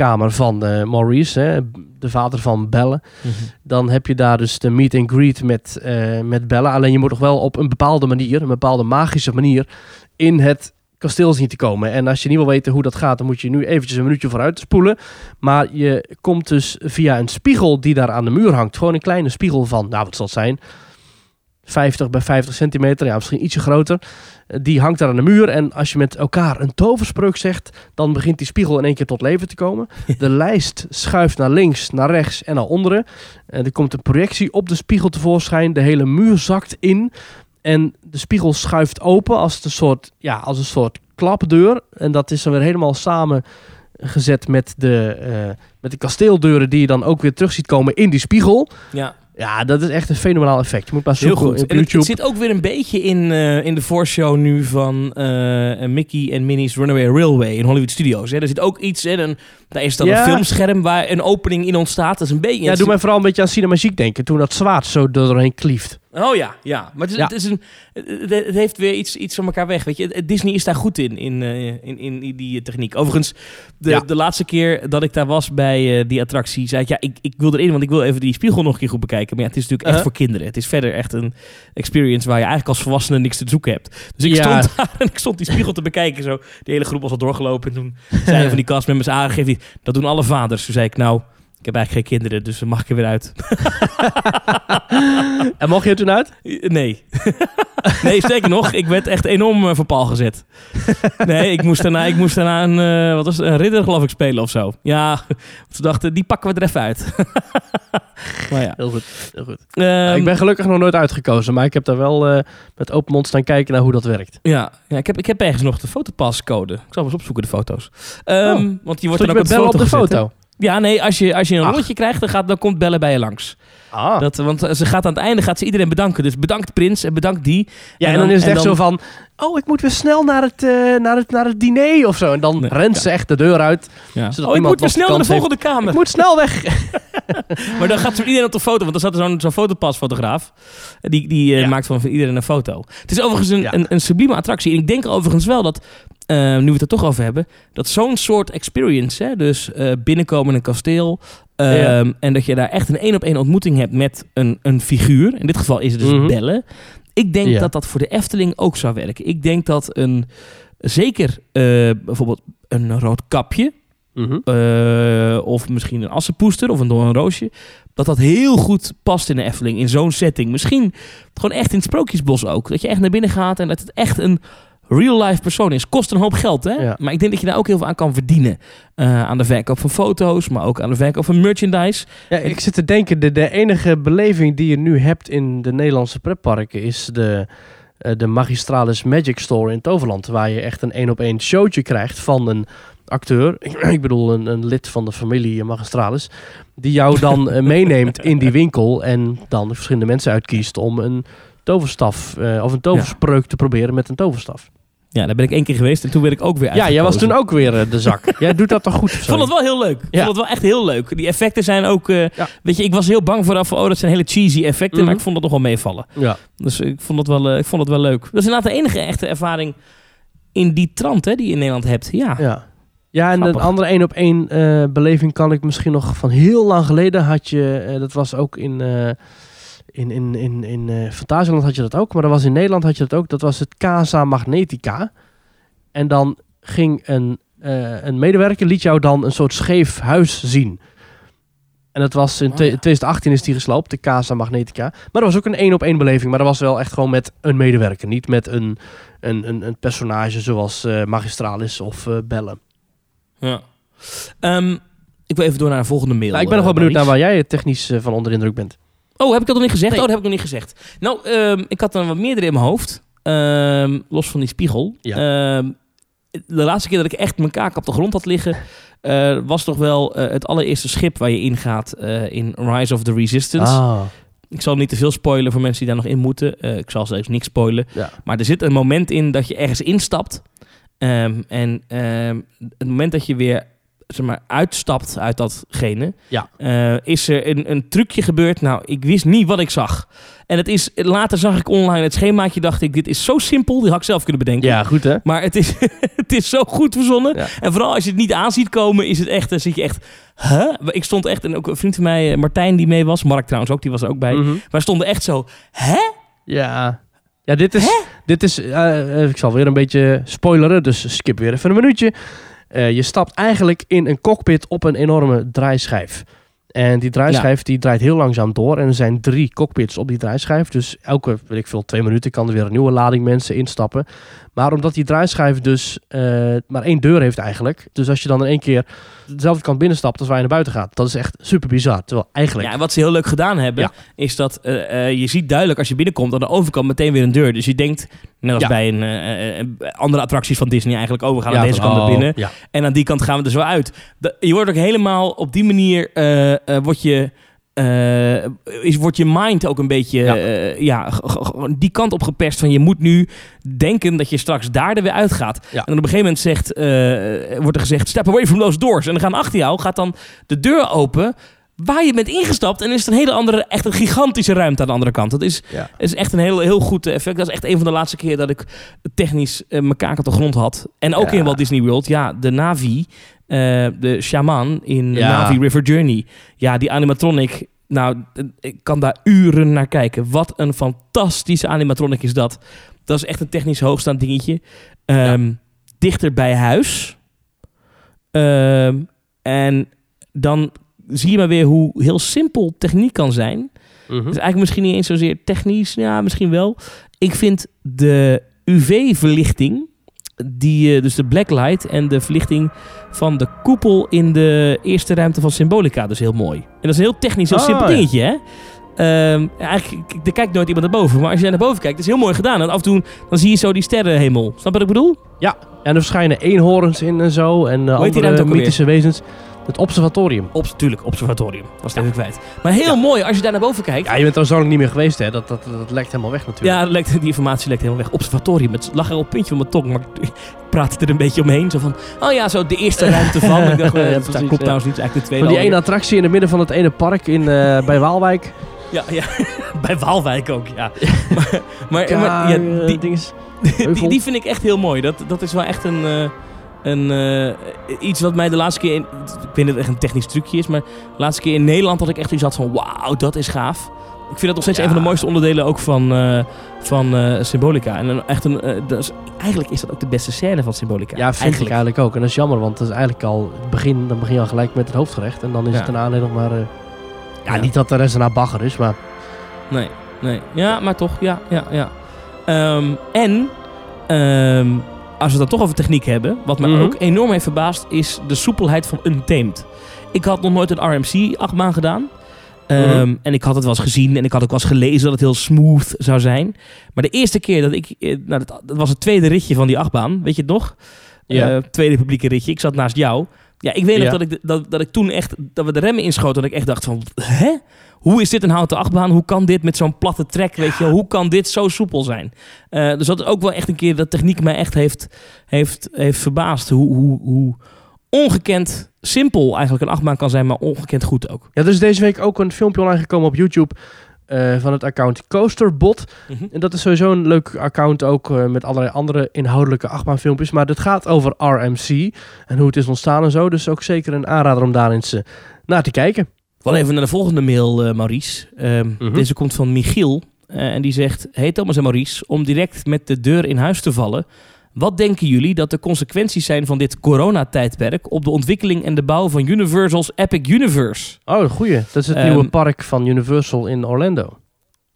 uitvindingenkamer van eh, Maurice, hè, de vader van Belle, Mhm. dan heb je daar dus de meet and greet met, eh, met Belle. Alleen je moet nog wel op een bepaalde manier, een bepaalde magische manier, in het kasteel zien te komen. En als je niet wil weten hoe dat gaat, dan moet je nu eventjes een minuutje vooruit spoelen. Maar je komt dus via een spiegel die daar aan de muur hangt. Gewoon een kleine spiegel van, nou wat zal het zijn? 50 bij 50 centimeter, ja misschien ietsje groter. Eh, Die hangt daar aan de muur en als je met elkaar een toverspreuk zegt, dan begint die spiegel in één keer tot leven te komen. De lijst schuift naar links, naar rechts en naar onderen. En er komt een projectie op de spiegel tevoorschijn. De hele muur zakt in. En de spiegel schuift open als, een soort, ja, als een soort klapdeur. En dat is dan weer helemaal samengezet met de, eh, met de kasteeldeuren die je dan ook weer terug ziet komen in die spiegel. Ja, Ja, dat is echt een fenomenaal effect. Je moet maar heel goed. op het, YouTube. het zit ook weer een beetje in, eh, in de voorshow nu van eh, Mickey en Minnie's Runaway Railway in Hollywood Studios. Hè. Er zit ook iets in. Een, daar is dan Ja. een filmscherm waar een opening in ontstaat. Dat is een beetje... Ja, doe mij vooral een beetje aan Cinemagiek denken. Toen dat zwaard zo doorheen klieft. Oh ja, ja. Maar het, is, Ja. Het, is een, het, heeft weer iets, iets van elkaar weg. Weet je, Het- Disney is daar goed in, in, eh, in, in die techniek. Overigens, de, Ja. de laatste keer dat ik daar was bij eh, die attractie, zei ik, ja, ik, ik wil erin, want ik wil even die spiegel nog een keer goed bekijken. Maar ja, het is natuurlijk echt Uh-huh. voor kinderen. Het is verder echt een experience waar je eigenlijk als volwassene niks te zoeken hebt. Dus ik Ja. stond daar en ik stond die spiegel te bekijken. Zo. De hele groep was al doorgelopen. En toen zei een van die castmembers aangegeven, die, dat doen alle vaders. Toen zei ik, nou, ik heb eigenlijk geen kinderen, dus dan mag ik er weer uit. En mocht je er toen uit? Nee. nee, sterker nog, ik werd echt enorm eh, voor pal gezet. Nee, ik moest daarna, ik moest daarna een, eh, wat was het, een ridder geloof ik spelen of zo. Ja, ze dachten, die pakken we er even uit. maar ja. Heel goed. Heel goed. Ehm, ik ben gelukkig nog nooit uitgekozen. Maar ik heb daar wel eh, met open mond staan kijken naar hoe dat werkt. ja, ja ik, heb, ik heb ergens nog de fotopascode. Ik zal eens opzoeken, de foto's. Ehm, Oh. Want die wordt dan je ook met op de bellen foto, op de gezet, hè? Ja, nee, als je, als je een Ach. rondje krijgt, dan, gaat, dan komt bellen bij je langs. Ah. Dat, want ze gaat aan het einde gaat ze iedereen bedanken. Dus bedankt Prins en bedankt die. ja, en en dan, is het echt dan- zo van... Oh, ik moet weer snel naar het, eh, naar het, naar het diner of zo. En dan Nee, rent ja. ze echt de deur uit. Ja. Zodat Oh, ik moet weer snel naar de heeft. volgende kamer. Ik moet snel weg. Maar dan gaat zo iedereen op de foto, want dan staat er zo'n zo'n fotopasfotograaf. Die, die eh, Ja. maakt van, iedereen een foto. Het is overigens een, Ja. een, een sublieme attractie. En ik denk overigens wel dat, eh, nu we het er toch over hebben, dat zo'n soort experience, hè, dus eh, binnenkomen in een kasteel, ehm, Ja. en dat je daar echt een één op één ontmoeting hebt met een, een figuur. In dit geval is het dus Mhm. bellen. Ik denk Ja. dat dat voor de Efteling ook zou werken. Ik denk dat een, zeker eh, bijvoorbeeld een rood kapje. Mhm. eh, of misschien een assenpoester of een doornroosje. Dat dat heel goed past in de Efteling, in zo'n setting. Misschien gewoon echt in het Sprookjesbos ook. Dat je echt naar binnen gaat en dat het echt een real-life persoon is. Kost een hoop geld, hè? Ja. Maar ik denk dat je daar ook heel veel aan kan verdienen. Eh, aan de verkoop van foto's, maar ook aan de verkoop van merchandise. Ja, ik zit te denken, de, de enige beleving die je nu hebt in de Nederlandse pretparken is de, eh, de Magistralis Magic Store in Toverland. Waar je echt een één op één showtje krijgt van een acteur. Ik bedoel, een, een lid van de familie Magistralis. Die jou dan eh, meeneemt in die winkel en dan verschillende mensen uitkiest om een toverstaf of een toverspreuk te proberen met een toverstaf. Ja, daar ben ik één keer geweest en toen werd ik ook weer Ja, jij was toen ook weer eh, de zak. jij doet dat toch goed? Ik vond het wel heel leuk. Ik Ja. vond het wel echt heel leuk. Die effecten zijn ook... eh, Ja. Weet je, ik was heel bang vooraf van... Oh, dat zijn hele cheesy effecten. Mhm. Maar ik vond dat nog wel meevallen. Ja. Dus ik vond het wel, eh, ik vond het wel leuk. Dat is inderdaad de enige echte ervaring in die trant hè, die je in Nederland hebt. Ja. Ja. Ja, en Grappig. een andere één op één beleving kan ik misschien nog van heel lang geleden had je, dat was ook in, in, in, in, in eh, Fantasieland had je dat ook, maar dat was in Nederland had je dat ook. Dat was het Casa Magnetica. En dan ging een, eh, een medewerker, liet jou dan een soort scheef huis zien. En dat was in Oh, twe- ja. 2018 is die gesloopt, de Casa Magnetica. Maar dat was ook een één op één beleving, maar dat was wel echt gewoon met een medewerker. Niet met een, een, een, een personage zoals eh, Magistralis of eh Bellen. Ja. Ehm, ik wil even door naar een volgende mail. Nou, ik ben nog wel benieuwd naar waar jij technisch van onder de indruk bent. Oh, heb ik dat nog niet gezegd? Nee. Oh, dat heb ik nog niet gezegd. Nou, ehm, ik had er wat meerdere in mijn hoofd. Ehm, los van die spiegel. Ehm, de laatste keer dat ik echt mijn kaak op de grond had liggen... eh, was toch wel eh, het allereerste schip waar je ingaat eh in Rise of the Resistance. Ah, Ik zal niet te veel spoilen voor mensen die daar nog in moeten. Ik zal zelfs niks spoilen. ja. Maar er zit een moment in dat je ergens instapt. En het moment dat je weer zeg maar, uitstapt uit datgene, Ja. eh, is er een, een trucje gebeurd. Nou, ik wist niet wat ik zag. En het is, later zag ik online het schemaatje, dacht ik, dit is zo simpel, die had ik zelf kunnen bedenken. ja, goed hè? Maar het is, het is zo goed verzonnen. Ja. En vooral als je het niet aan ziet komen, is het echt, dan zit je echt, huh? Ik stond echt, en ook een vriend van mij, eh, Martijn, die mee was, Mark trouwens ook, die was er ook bij. Mhm. Maar stonden echt zo, hè? Ja. Ja, dit is, dit is eh, ik zal weer een beetje spoileren, dus skip weer even een minuutje. Eh, je stapt eigenlijk in een cockpit op een enorme draaischijf. En die draaischijf die draait heel langzaam door. En er zijn drie cockpits op die draaischijf. Dus elke, weet ik veel, twee minuten kan er weer een nieuwe lading mensen instappen. Maar omdat die draaischijf dus eh, maar één deur heeft eigenlijk. Dus als je dan in één keer dezelfde kant binnenstapt als waar je naar buiten gaat. Dat is echt super bizar. Terwijl eigenlijk... Ja, en wat ze heel leuk gedaan hebben, Ja. is dat eh, eh, je ziet duidelijk als je binnenkomt aan de overkant meteen weer een deur. Dus je denkt, net als Ja. bij een, andere attracties van Disney eigenlijk, oh, we gaan Ja, aan deze van- kant naar oh, binnen. En aan die kant gaan we er zo uit. Je wordt ook helemaal op die manier, word je... eh, is, wordt je mind ook een beetje Ja. g- die kant op geperst van je moet nu denken dat je straks daar er weer uitgaat. Ja. En dan op een gegeven moment zegt, eh, wordt er gezegd, step away from those doors. En dan gaan achter jou, gaat dan de deur open waar je bent ingestapt en is het een hele andere, echt een gigantische ruimte aan de andere kant. Dat is, Ja. is echt een heel, heel goed effect. Dat is echt een van de laatste keer dat ik technisch eh, mijn kaak op de grond had. En ook Ja. in Walt Disney World, ja, de Navi, eh, de shaman in Ja. Navi River Journey. Ja, die animatronic, nou, eh, ik kan daar uren naar kijken. Wat een fantastische animatronic is dat. Dat is echt een technisch hoogstaand dingetje. Ehm, Dichter bij huis. Ehm, en dan zie je maar weer hoe heel simpel techniek kan zijn. Mhm. Het is eigenlijk misschien niet eens zozeer technisch. Ja, misschien wel. Ik vind de UV-verlichting, die, eh, dus de blacklight en de verlichting van de koepel in de eerste ruimte van Symbolica, dus heel mooi. En dat is een heel technisch, heel Ah, simpel dingetje, hè? Ehm, eigenlijk, er kijkt nooit iemand naar boven. Maar als je naar boven kijkt, is het heel mooi gedaan. En af en toe dan zie je zo die sterrenhemel. Snap je wat ik bedoel? Ja, en er verschijnen eenhoorns in en zo. En uh, andere mythische wezens. Het observatorium. Op, tuurlijk, observatorium. Was het even kwijt. Maar heel mooi als je daar naar boven kijkt. Ja, je bent er zo lang niet meer geweest, hè? Dat, dat, dat lekt helemaal weg natuurlijk. Ja, dat lekt, die informatie lekt helemaal weg. Observatorium. Het lag er op het puntje van mijn tong, maar ik praatte er een beetje omheen. Zo van, oh ja, zo de eerste ruimte van. Ik dacht, eh, Ja, dat precies, klopt trouwens niet. Is eigenlijk de tweede Van die ene attractie in het midden van het ene park in, eh, bij Waalwijk. Ja, ja. bij Waalwijk ook, ja. maar maar, eh, die, die, die vind ik echt heel mooi. Dat, dat is wel echt een... eh, een eh, iets wat mij de laatste keer... In, ik weet niet of het echt een technisch trucje is, maar de laatste keer in Nederland had ik echt iets had van... Wauw, dat is gaaf. Ik vind dat nog steeds Ja. een van de mooiste onderdelen ook van, eh, van eh, Symbolica. En een- echt een, dat is, eigenlijk is dat ook de beste scène van Symbolica. Ja, vind ik eigenlijk ook. En dat is jammer, want dat is eigenlijk al het begin. Dan begin je al gelijk met het hoofdgerecht. En dan is Ja. het daarna alleen nog maar... ja, Ja. niet dat de rest daarna bagger is, maar... Nee, nee. Ja, maar toch, ja, ja, ja. Ehm, en, ehm, als we het dan toch over techniek hebben, wat me Mhm. ook enorm heeft verbaasd, is de soepelheid van Untamed. Ik had nog nooit een RMC-achtbaan gedaan. Ehm, Mhm. En ik had het wel eens gezien en ik had ook wel eens gelezen dat het heel smooth zou zijn. Maar de eerste keer dat ik... eh, Nou, dat, dat was het tweede ritje van die achtbaan, weet je het nog? Ja. Eh, tweede publieke ritje. Ik zat naast jou. Ja, ik weet nog Ja. dat, ik, dat, dat ik toen echt... Dat we de remmen inschoten. Dat ik echt dacht van... Hè? Hoe is dit een houten achtbaan? Hoe kan dit met zo'n platte trek? Weet je, hoe kan dit zo soepel zijn? Eh, dus dat is ook wel echt een keer dat techniek mij echt heeft, heeft, heeft verbaasd. Hoe, hoe, hoe ongekend simpel eigenlijk een achtbaan kan zijn, maar ongekend goed ook. Ja, er is deze week ook een filmpje online gekomen op YouTube... eh, van het account Coasterbot. En dat is sowieso een leuk account ook eh, met allerlei andere inhoudelijke achtbaanfilmpjes. Maar dit gaat over RMC en hoe het is ontstaan en zo. Dus ook zeker een aanrader om daar eens naar te kijken. Wel even naar de volgende mail, eh, Maurice. Ehm, Mhm. Deze komt van Michiel. en die zegt... Hey Thomas en Maurice, om direct met de deur in huis te vallen... Wat denken jullie dat de consequenties zijn van dit coronatijdperk... op de ontwikkeling en de bouw van Universal's Epic Universe? Oh, goeie. Dat is het Ehm, nieuwe park van Universal in Orlando.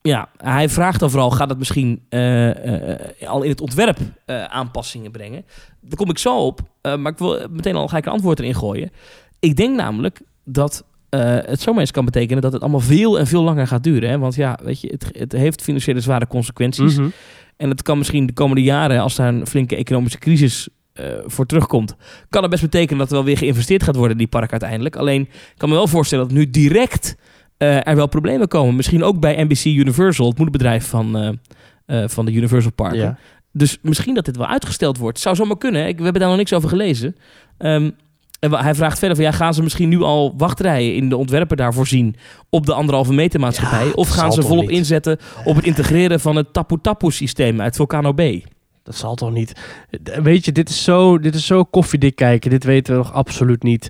Ja, hij vraagt dan vooral... gaat het misschien eh, eh, al in het ontwerp eh, aanpassingen brengen? Daar kom ik zo op. maar ik wil meteen al ga ik een antwoord erin gooien. Ik denk namelijk dat eh, het zomaar eens kan betekenen dat het allemaal veel en veel langer gaat duren. Hè? Want ja, weet je, het, het heeft financiële zware consequenties. Mhm. En het kan misschien de komende jaren, als daar een flinke economische crisis eh, voor terugkomt, kan het best betekenen dat er wel weer geïnvesteerd gaat worden in die park uiteindelijk. Alleen, ik kan me wel voorstellen dat nu direct eh, er wel problemen komen. Misschien ook bij NBC Universal, het moederbedrijf van, van de Universal Parken. Ja. Dus misschien dat dit wel uitgesteld wordt. Zou zomaar kunnen. hè. Ik, we hebben daar nog niks over gelezen. Ehm, en hij vraagt verder van ja, gaan ze misschien nu al wachtrijen in de ontwerpen daarvoor zien op de anderhalve meter maatschappij? Ja, of gaan ze volop niet? inzetten op het integreren van het Tapu Tapu systeem uit Volcano B? Dat zal toch niet. Weet je, dit is zo, dit is zo koffiedik kijken. Dit weten we nog absoluut niet.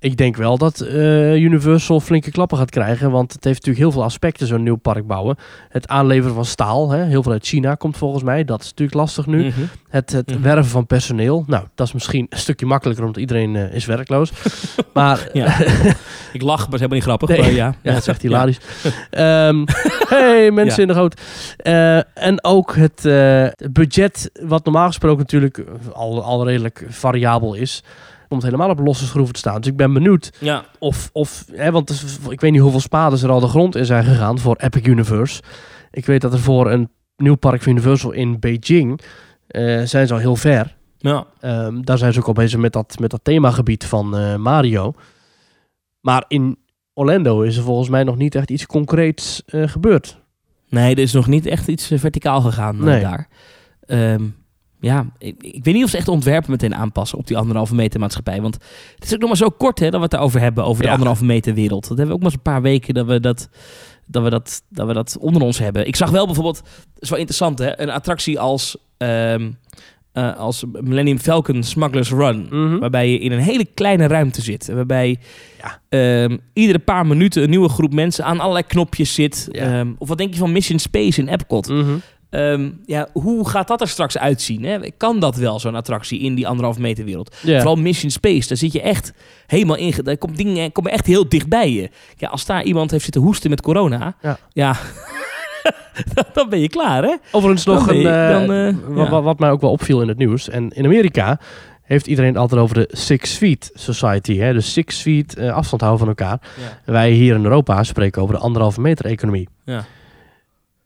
Ik denk wel dat eh, Universal flinke klappen gaat krijgen. Want het heeft natuurlijk heel veel aspecten, zo'n nieuw park bouwen. Het aanleveren van staal, hè, heel veel uit China komt volgens mij. Dat is natuurlijk lastig nu. Mhm. Het, het Mhm. werven van personeel. Nou, dat is misschien een stukje makkelijker, omdat iedereen eh, is werkloos. maar Ja. Ik lach, maar is helemaal niet grappig. Nee. Maar ja, Ja, dat is echt hilarisch. Ehm, hey, mensen in de goot. Eh, en ook het, het budget, wat normaal gesproken natuurlijk al, al redelijk variabel is, komt helemaal op losse schroeven te staan. Dus ik ben benieuwd Ja. of, of hè, want is- ik weet niet hoeveel spades er al de grond in zijn gegaan voor Epic Universe. Ik weet dat er voor een nieuw park van Universal in Beijing eh, zijn ze al heel ver. Ja. Ehm, daar zijn ze ook al bezig met dat, met dat themagebied van eh, Mario. Maar in Orlando is er volgens mij nog niet echt iets concreets eh, gebeurd. Nee, er is nog niet echt iets verticaal gegaan Nee. daar. Ehm, ja, ik, ik weet niet of ze echt ontwerpen meteen aanpassen op die anderhalve meter maatschappij. Want het is ook nog maar zo kort hè, dat we het daarover hebben, over de Ja. anderhalve meter wereld. Dat hebben we ook maar eens een paar weken dat we dat, dat, we dat, dat we dat onder ons hebben. Ik zag wel bijvoorbeeld, dat is wel interessant hè, een attractie als, ehm, eh, als Millennium Falcon Smuggler's Run. Mhm. Waarbij je in een hele kleine ruimte zit. Waarbij Ja. ehm, iedere paar minuten een nieuwe groep mensen aan allerlei knopjes zit. Ja. Ehm, of wat denk je van Mission Space in Epcot? Mhm. Ehm, ja, hoe gaat dat er straks uitzien? Hè? Kan dat wel, zo'n attractie in die anderhalf meter wereld? Vooral Mission Space, daar zit je echt helemaal in. Daar komt dingen komen echt heel dichtbij je. Ja, als daar iemand heeft zitten hoesten met corona, Ja. ja, dan- ben je klaar, hè? Overigens nog Dan een, je- eh, dan, eh, ja. wat mij ook wel opviel in het nieuws. En in Amerika heeft iedereen het altijd over de Six Feet Society. Hè? Dus Six Feet eh, afstand houden van elkaar. Ja. Wij hier in Europa spreken over de anderhalve meter economie. Ja.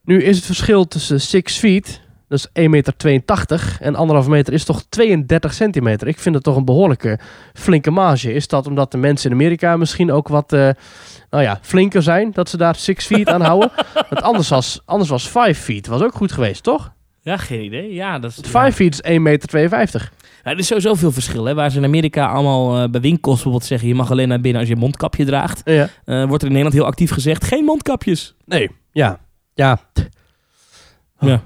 Nu is het verschil tussen 6 feet, is 1,82 meter, en anderhalve meter is toch 32 centimeter. Ik vind het toch een behoorlijke flinke marge. Is dat omdat de mensen in Amerika misschien ook wat, eh, nou ja, flinker zijn, dat ze daar 6 feet aan houden? Want anders was, anders was 5 feet, was ook goed geweest, toch? ja, geen idee. Ja, dat is, Want 5 feet is 1,52 meter. Er is sowieso veel verschil. Hè? Waar ze in Amerika allemaal eh, bij winkels bijvoorbeeld zeggen... je mag alleen naar binnen als je een mondkapje draagt. Ja. Eh, wordt er in Nederland heel actief gezegd... geen mondkapjes. Nee, ja. Ja. Oh, Ja.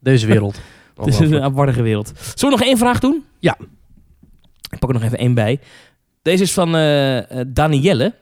Deze wereld. Het is een aparte wereld. Zullen we nog één vraag doen? Ja. Ik pak er nog even één bij. Deze is van eh, Danielle.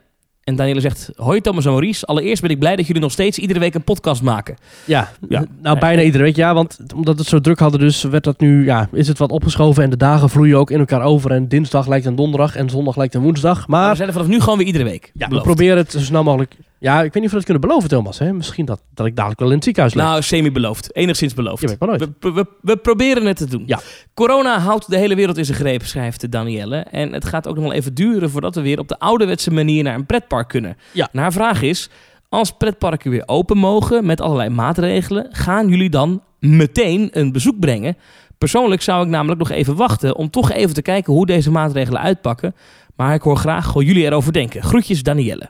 En Danielle zegt, hoi Thomas en Maurice. Allereerst ben ik blij dat jullie nog steeds iedere week een podcast maken. Ja, Ja. nou bijna iedere week. Ja, want omdat het zo druk hadden, dus werd dat nu, ja, is het wat opgeschoven. En de dagen vloeien ook in elkaar over. En dinsdag lijkt een donderdag en zondag lijkt een woensdag. Maar Maar we zijn er vanaf nu gewoon weer iedere week. ja, we proberen het zo snel mogelijk. Ja, ik weet niet of we dat kunnen beloven, Thomas. Hè? Misschien dat, dat ik dadelijk wel in het ziekenhuis lig. Nou, semi-beloofd. Enigszins beloofd. je weet maar nooit. We, we, we proberen het te doen. Ja. Corona houdt de hele wereld in zijn greep, schrijft Danielle. En het gaat ook nog wel even duren voordat we weer op de ouderwetse manier naar een pretpark kunnen. Ja. En haar vraag is, als pretparken weer open mogen met allerlei maatregelen, gaan jullie dan meteen een bezoek brengen? Persoonlijk zou ik namelijk nog even wachten om toch even te kijken hoe deze maatregelen uitpakken. Maar ik hoor graag hoe jullie erover denken. Groetjes Danielle.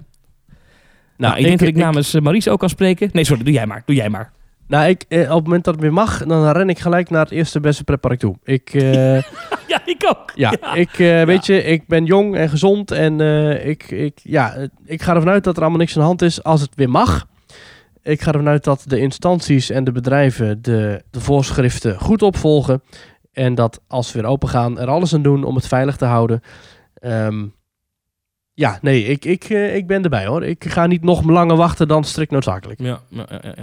Nou, ik, denk dat ik namens eh, Maurice ook kan spreken. Nee, sorry, doe jij maar. Doe jij maar. Nou, ik, eh, op het moment dat het weer mag, dan ren ik gelijk naar het eerste beste pretpark toe. Ik, eh, Ja, ik ook. ja, ik eh, weet je, ik ben jong en gezond en ik, ik, ja, ik ga ervan uit dat er allemaal niks aan de hand is als het weer mag. Ik ga ervan uit dat de instanties en de bedrijven de, de voorschriften goed opvolgen. En dat als we weer open gaan, er alles aan doen om het veilig te houden. Ehm, ja, nee, ik, ik, eh, ik ben erbij hoor. Ik ga niet nog langer wachten dan strikt noodzakelijk. Ja.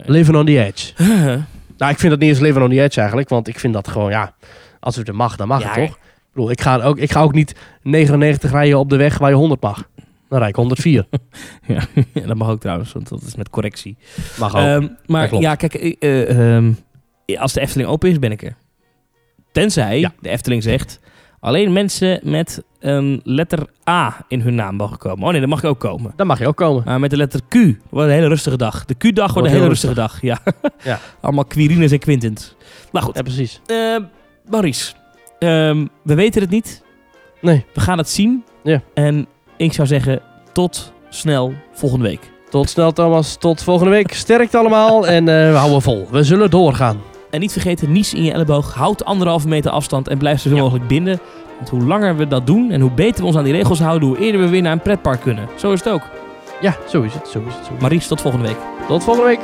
Living on the edge. Nou, ik vind dat niet eens living on the edge eigenlijk. Want ik vind dat gewoon, ja, als het er mag, dan mag het toch? Ik bedoel, ik ga, ook, ik ga ook niet 99 rijden op de weg waar je 100 mag. Dan rijd ik 104. Ja, dat mag ook trouwens, want dat is met correctie. Mag ook. Ehm, maar ja, kijk, ehm, als de Efteling open is, ben ik er. Tenzij de Efteling zegt, alleen mensen met een letter A in hun naam mogen komen. Oh nee, dat mag ook komen. Dan mag je ook komen. Maar met de letter Q wordt een hele rustige dag. De Q-dag wordt Wordt een hele rustige dag. Ja. Ja. Allemaal Quirines en Quintins. Nou goed, Ja, precies. eh, Maurice, ehm, we weten het niet. Nee. We gaan het zien. Ja. En ik zou zeggen, tot snel volgende week. Tot snel, Thomas. Tot volgende week. Sterkt allemaal. En eh, we houden vol. We zullen doorgaan. En niet vergeten, niets in je elleboog. Houd anderhalve meter afstand en blijf zoveel Ja. mogelijk binnen. Want hoe langer we dat doen en hoe beter we ons aan die regels houden, hoe eerder we weer naar een pretpark kunnen. Zo is het ook. Ja, zo is het. Zo is het. Zo is het. Maries, tot volgende week. Tot volgende week.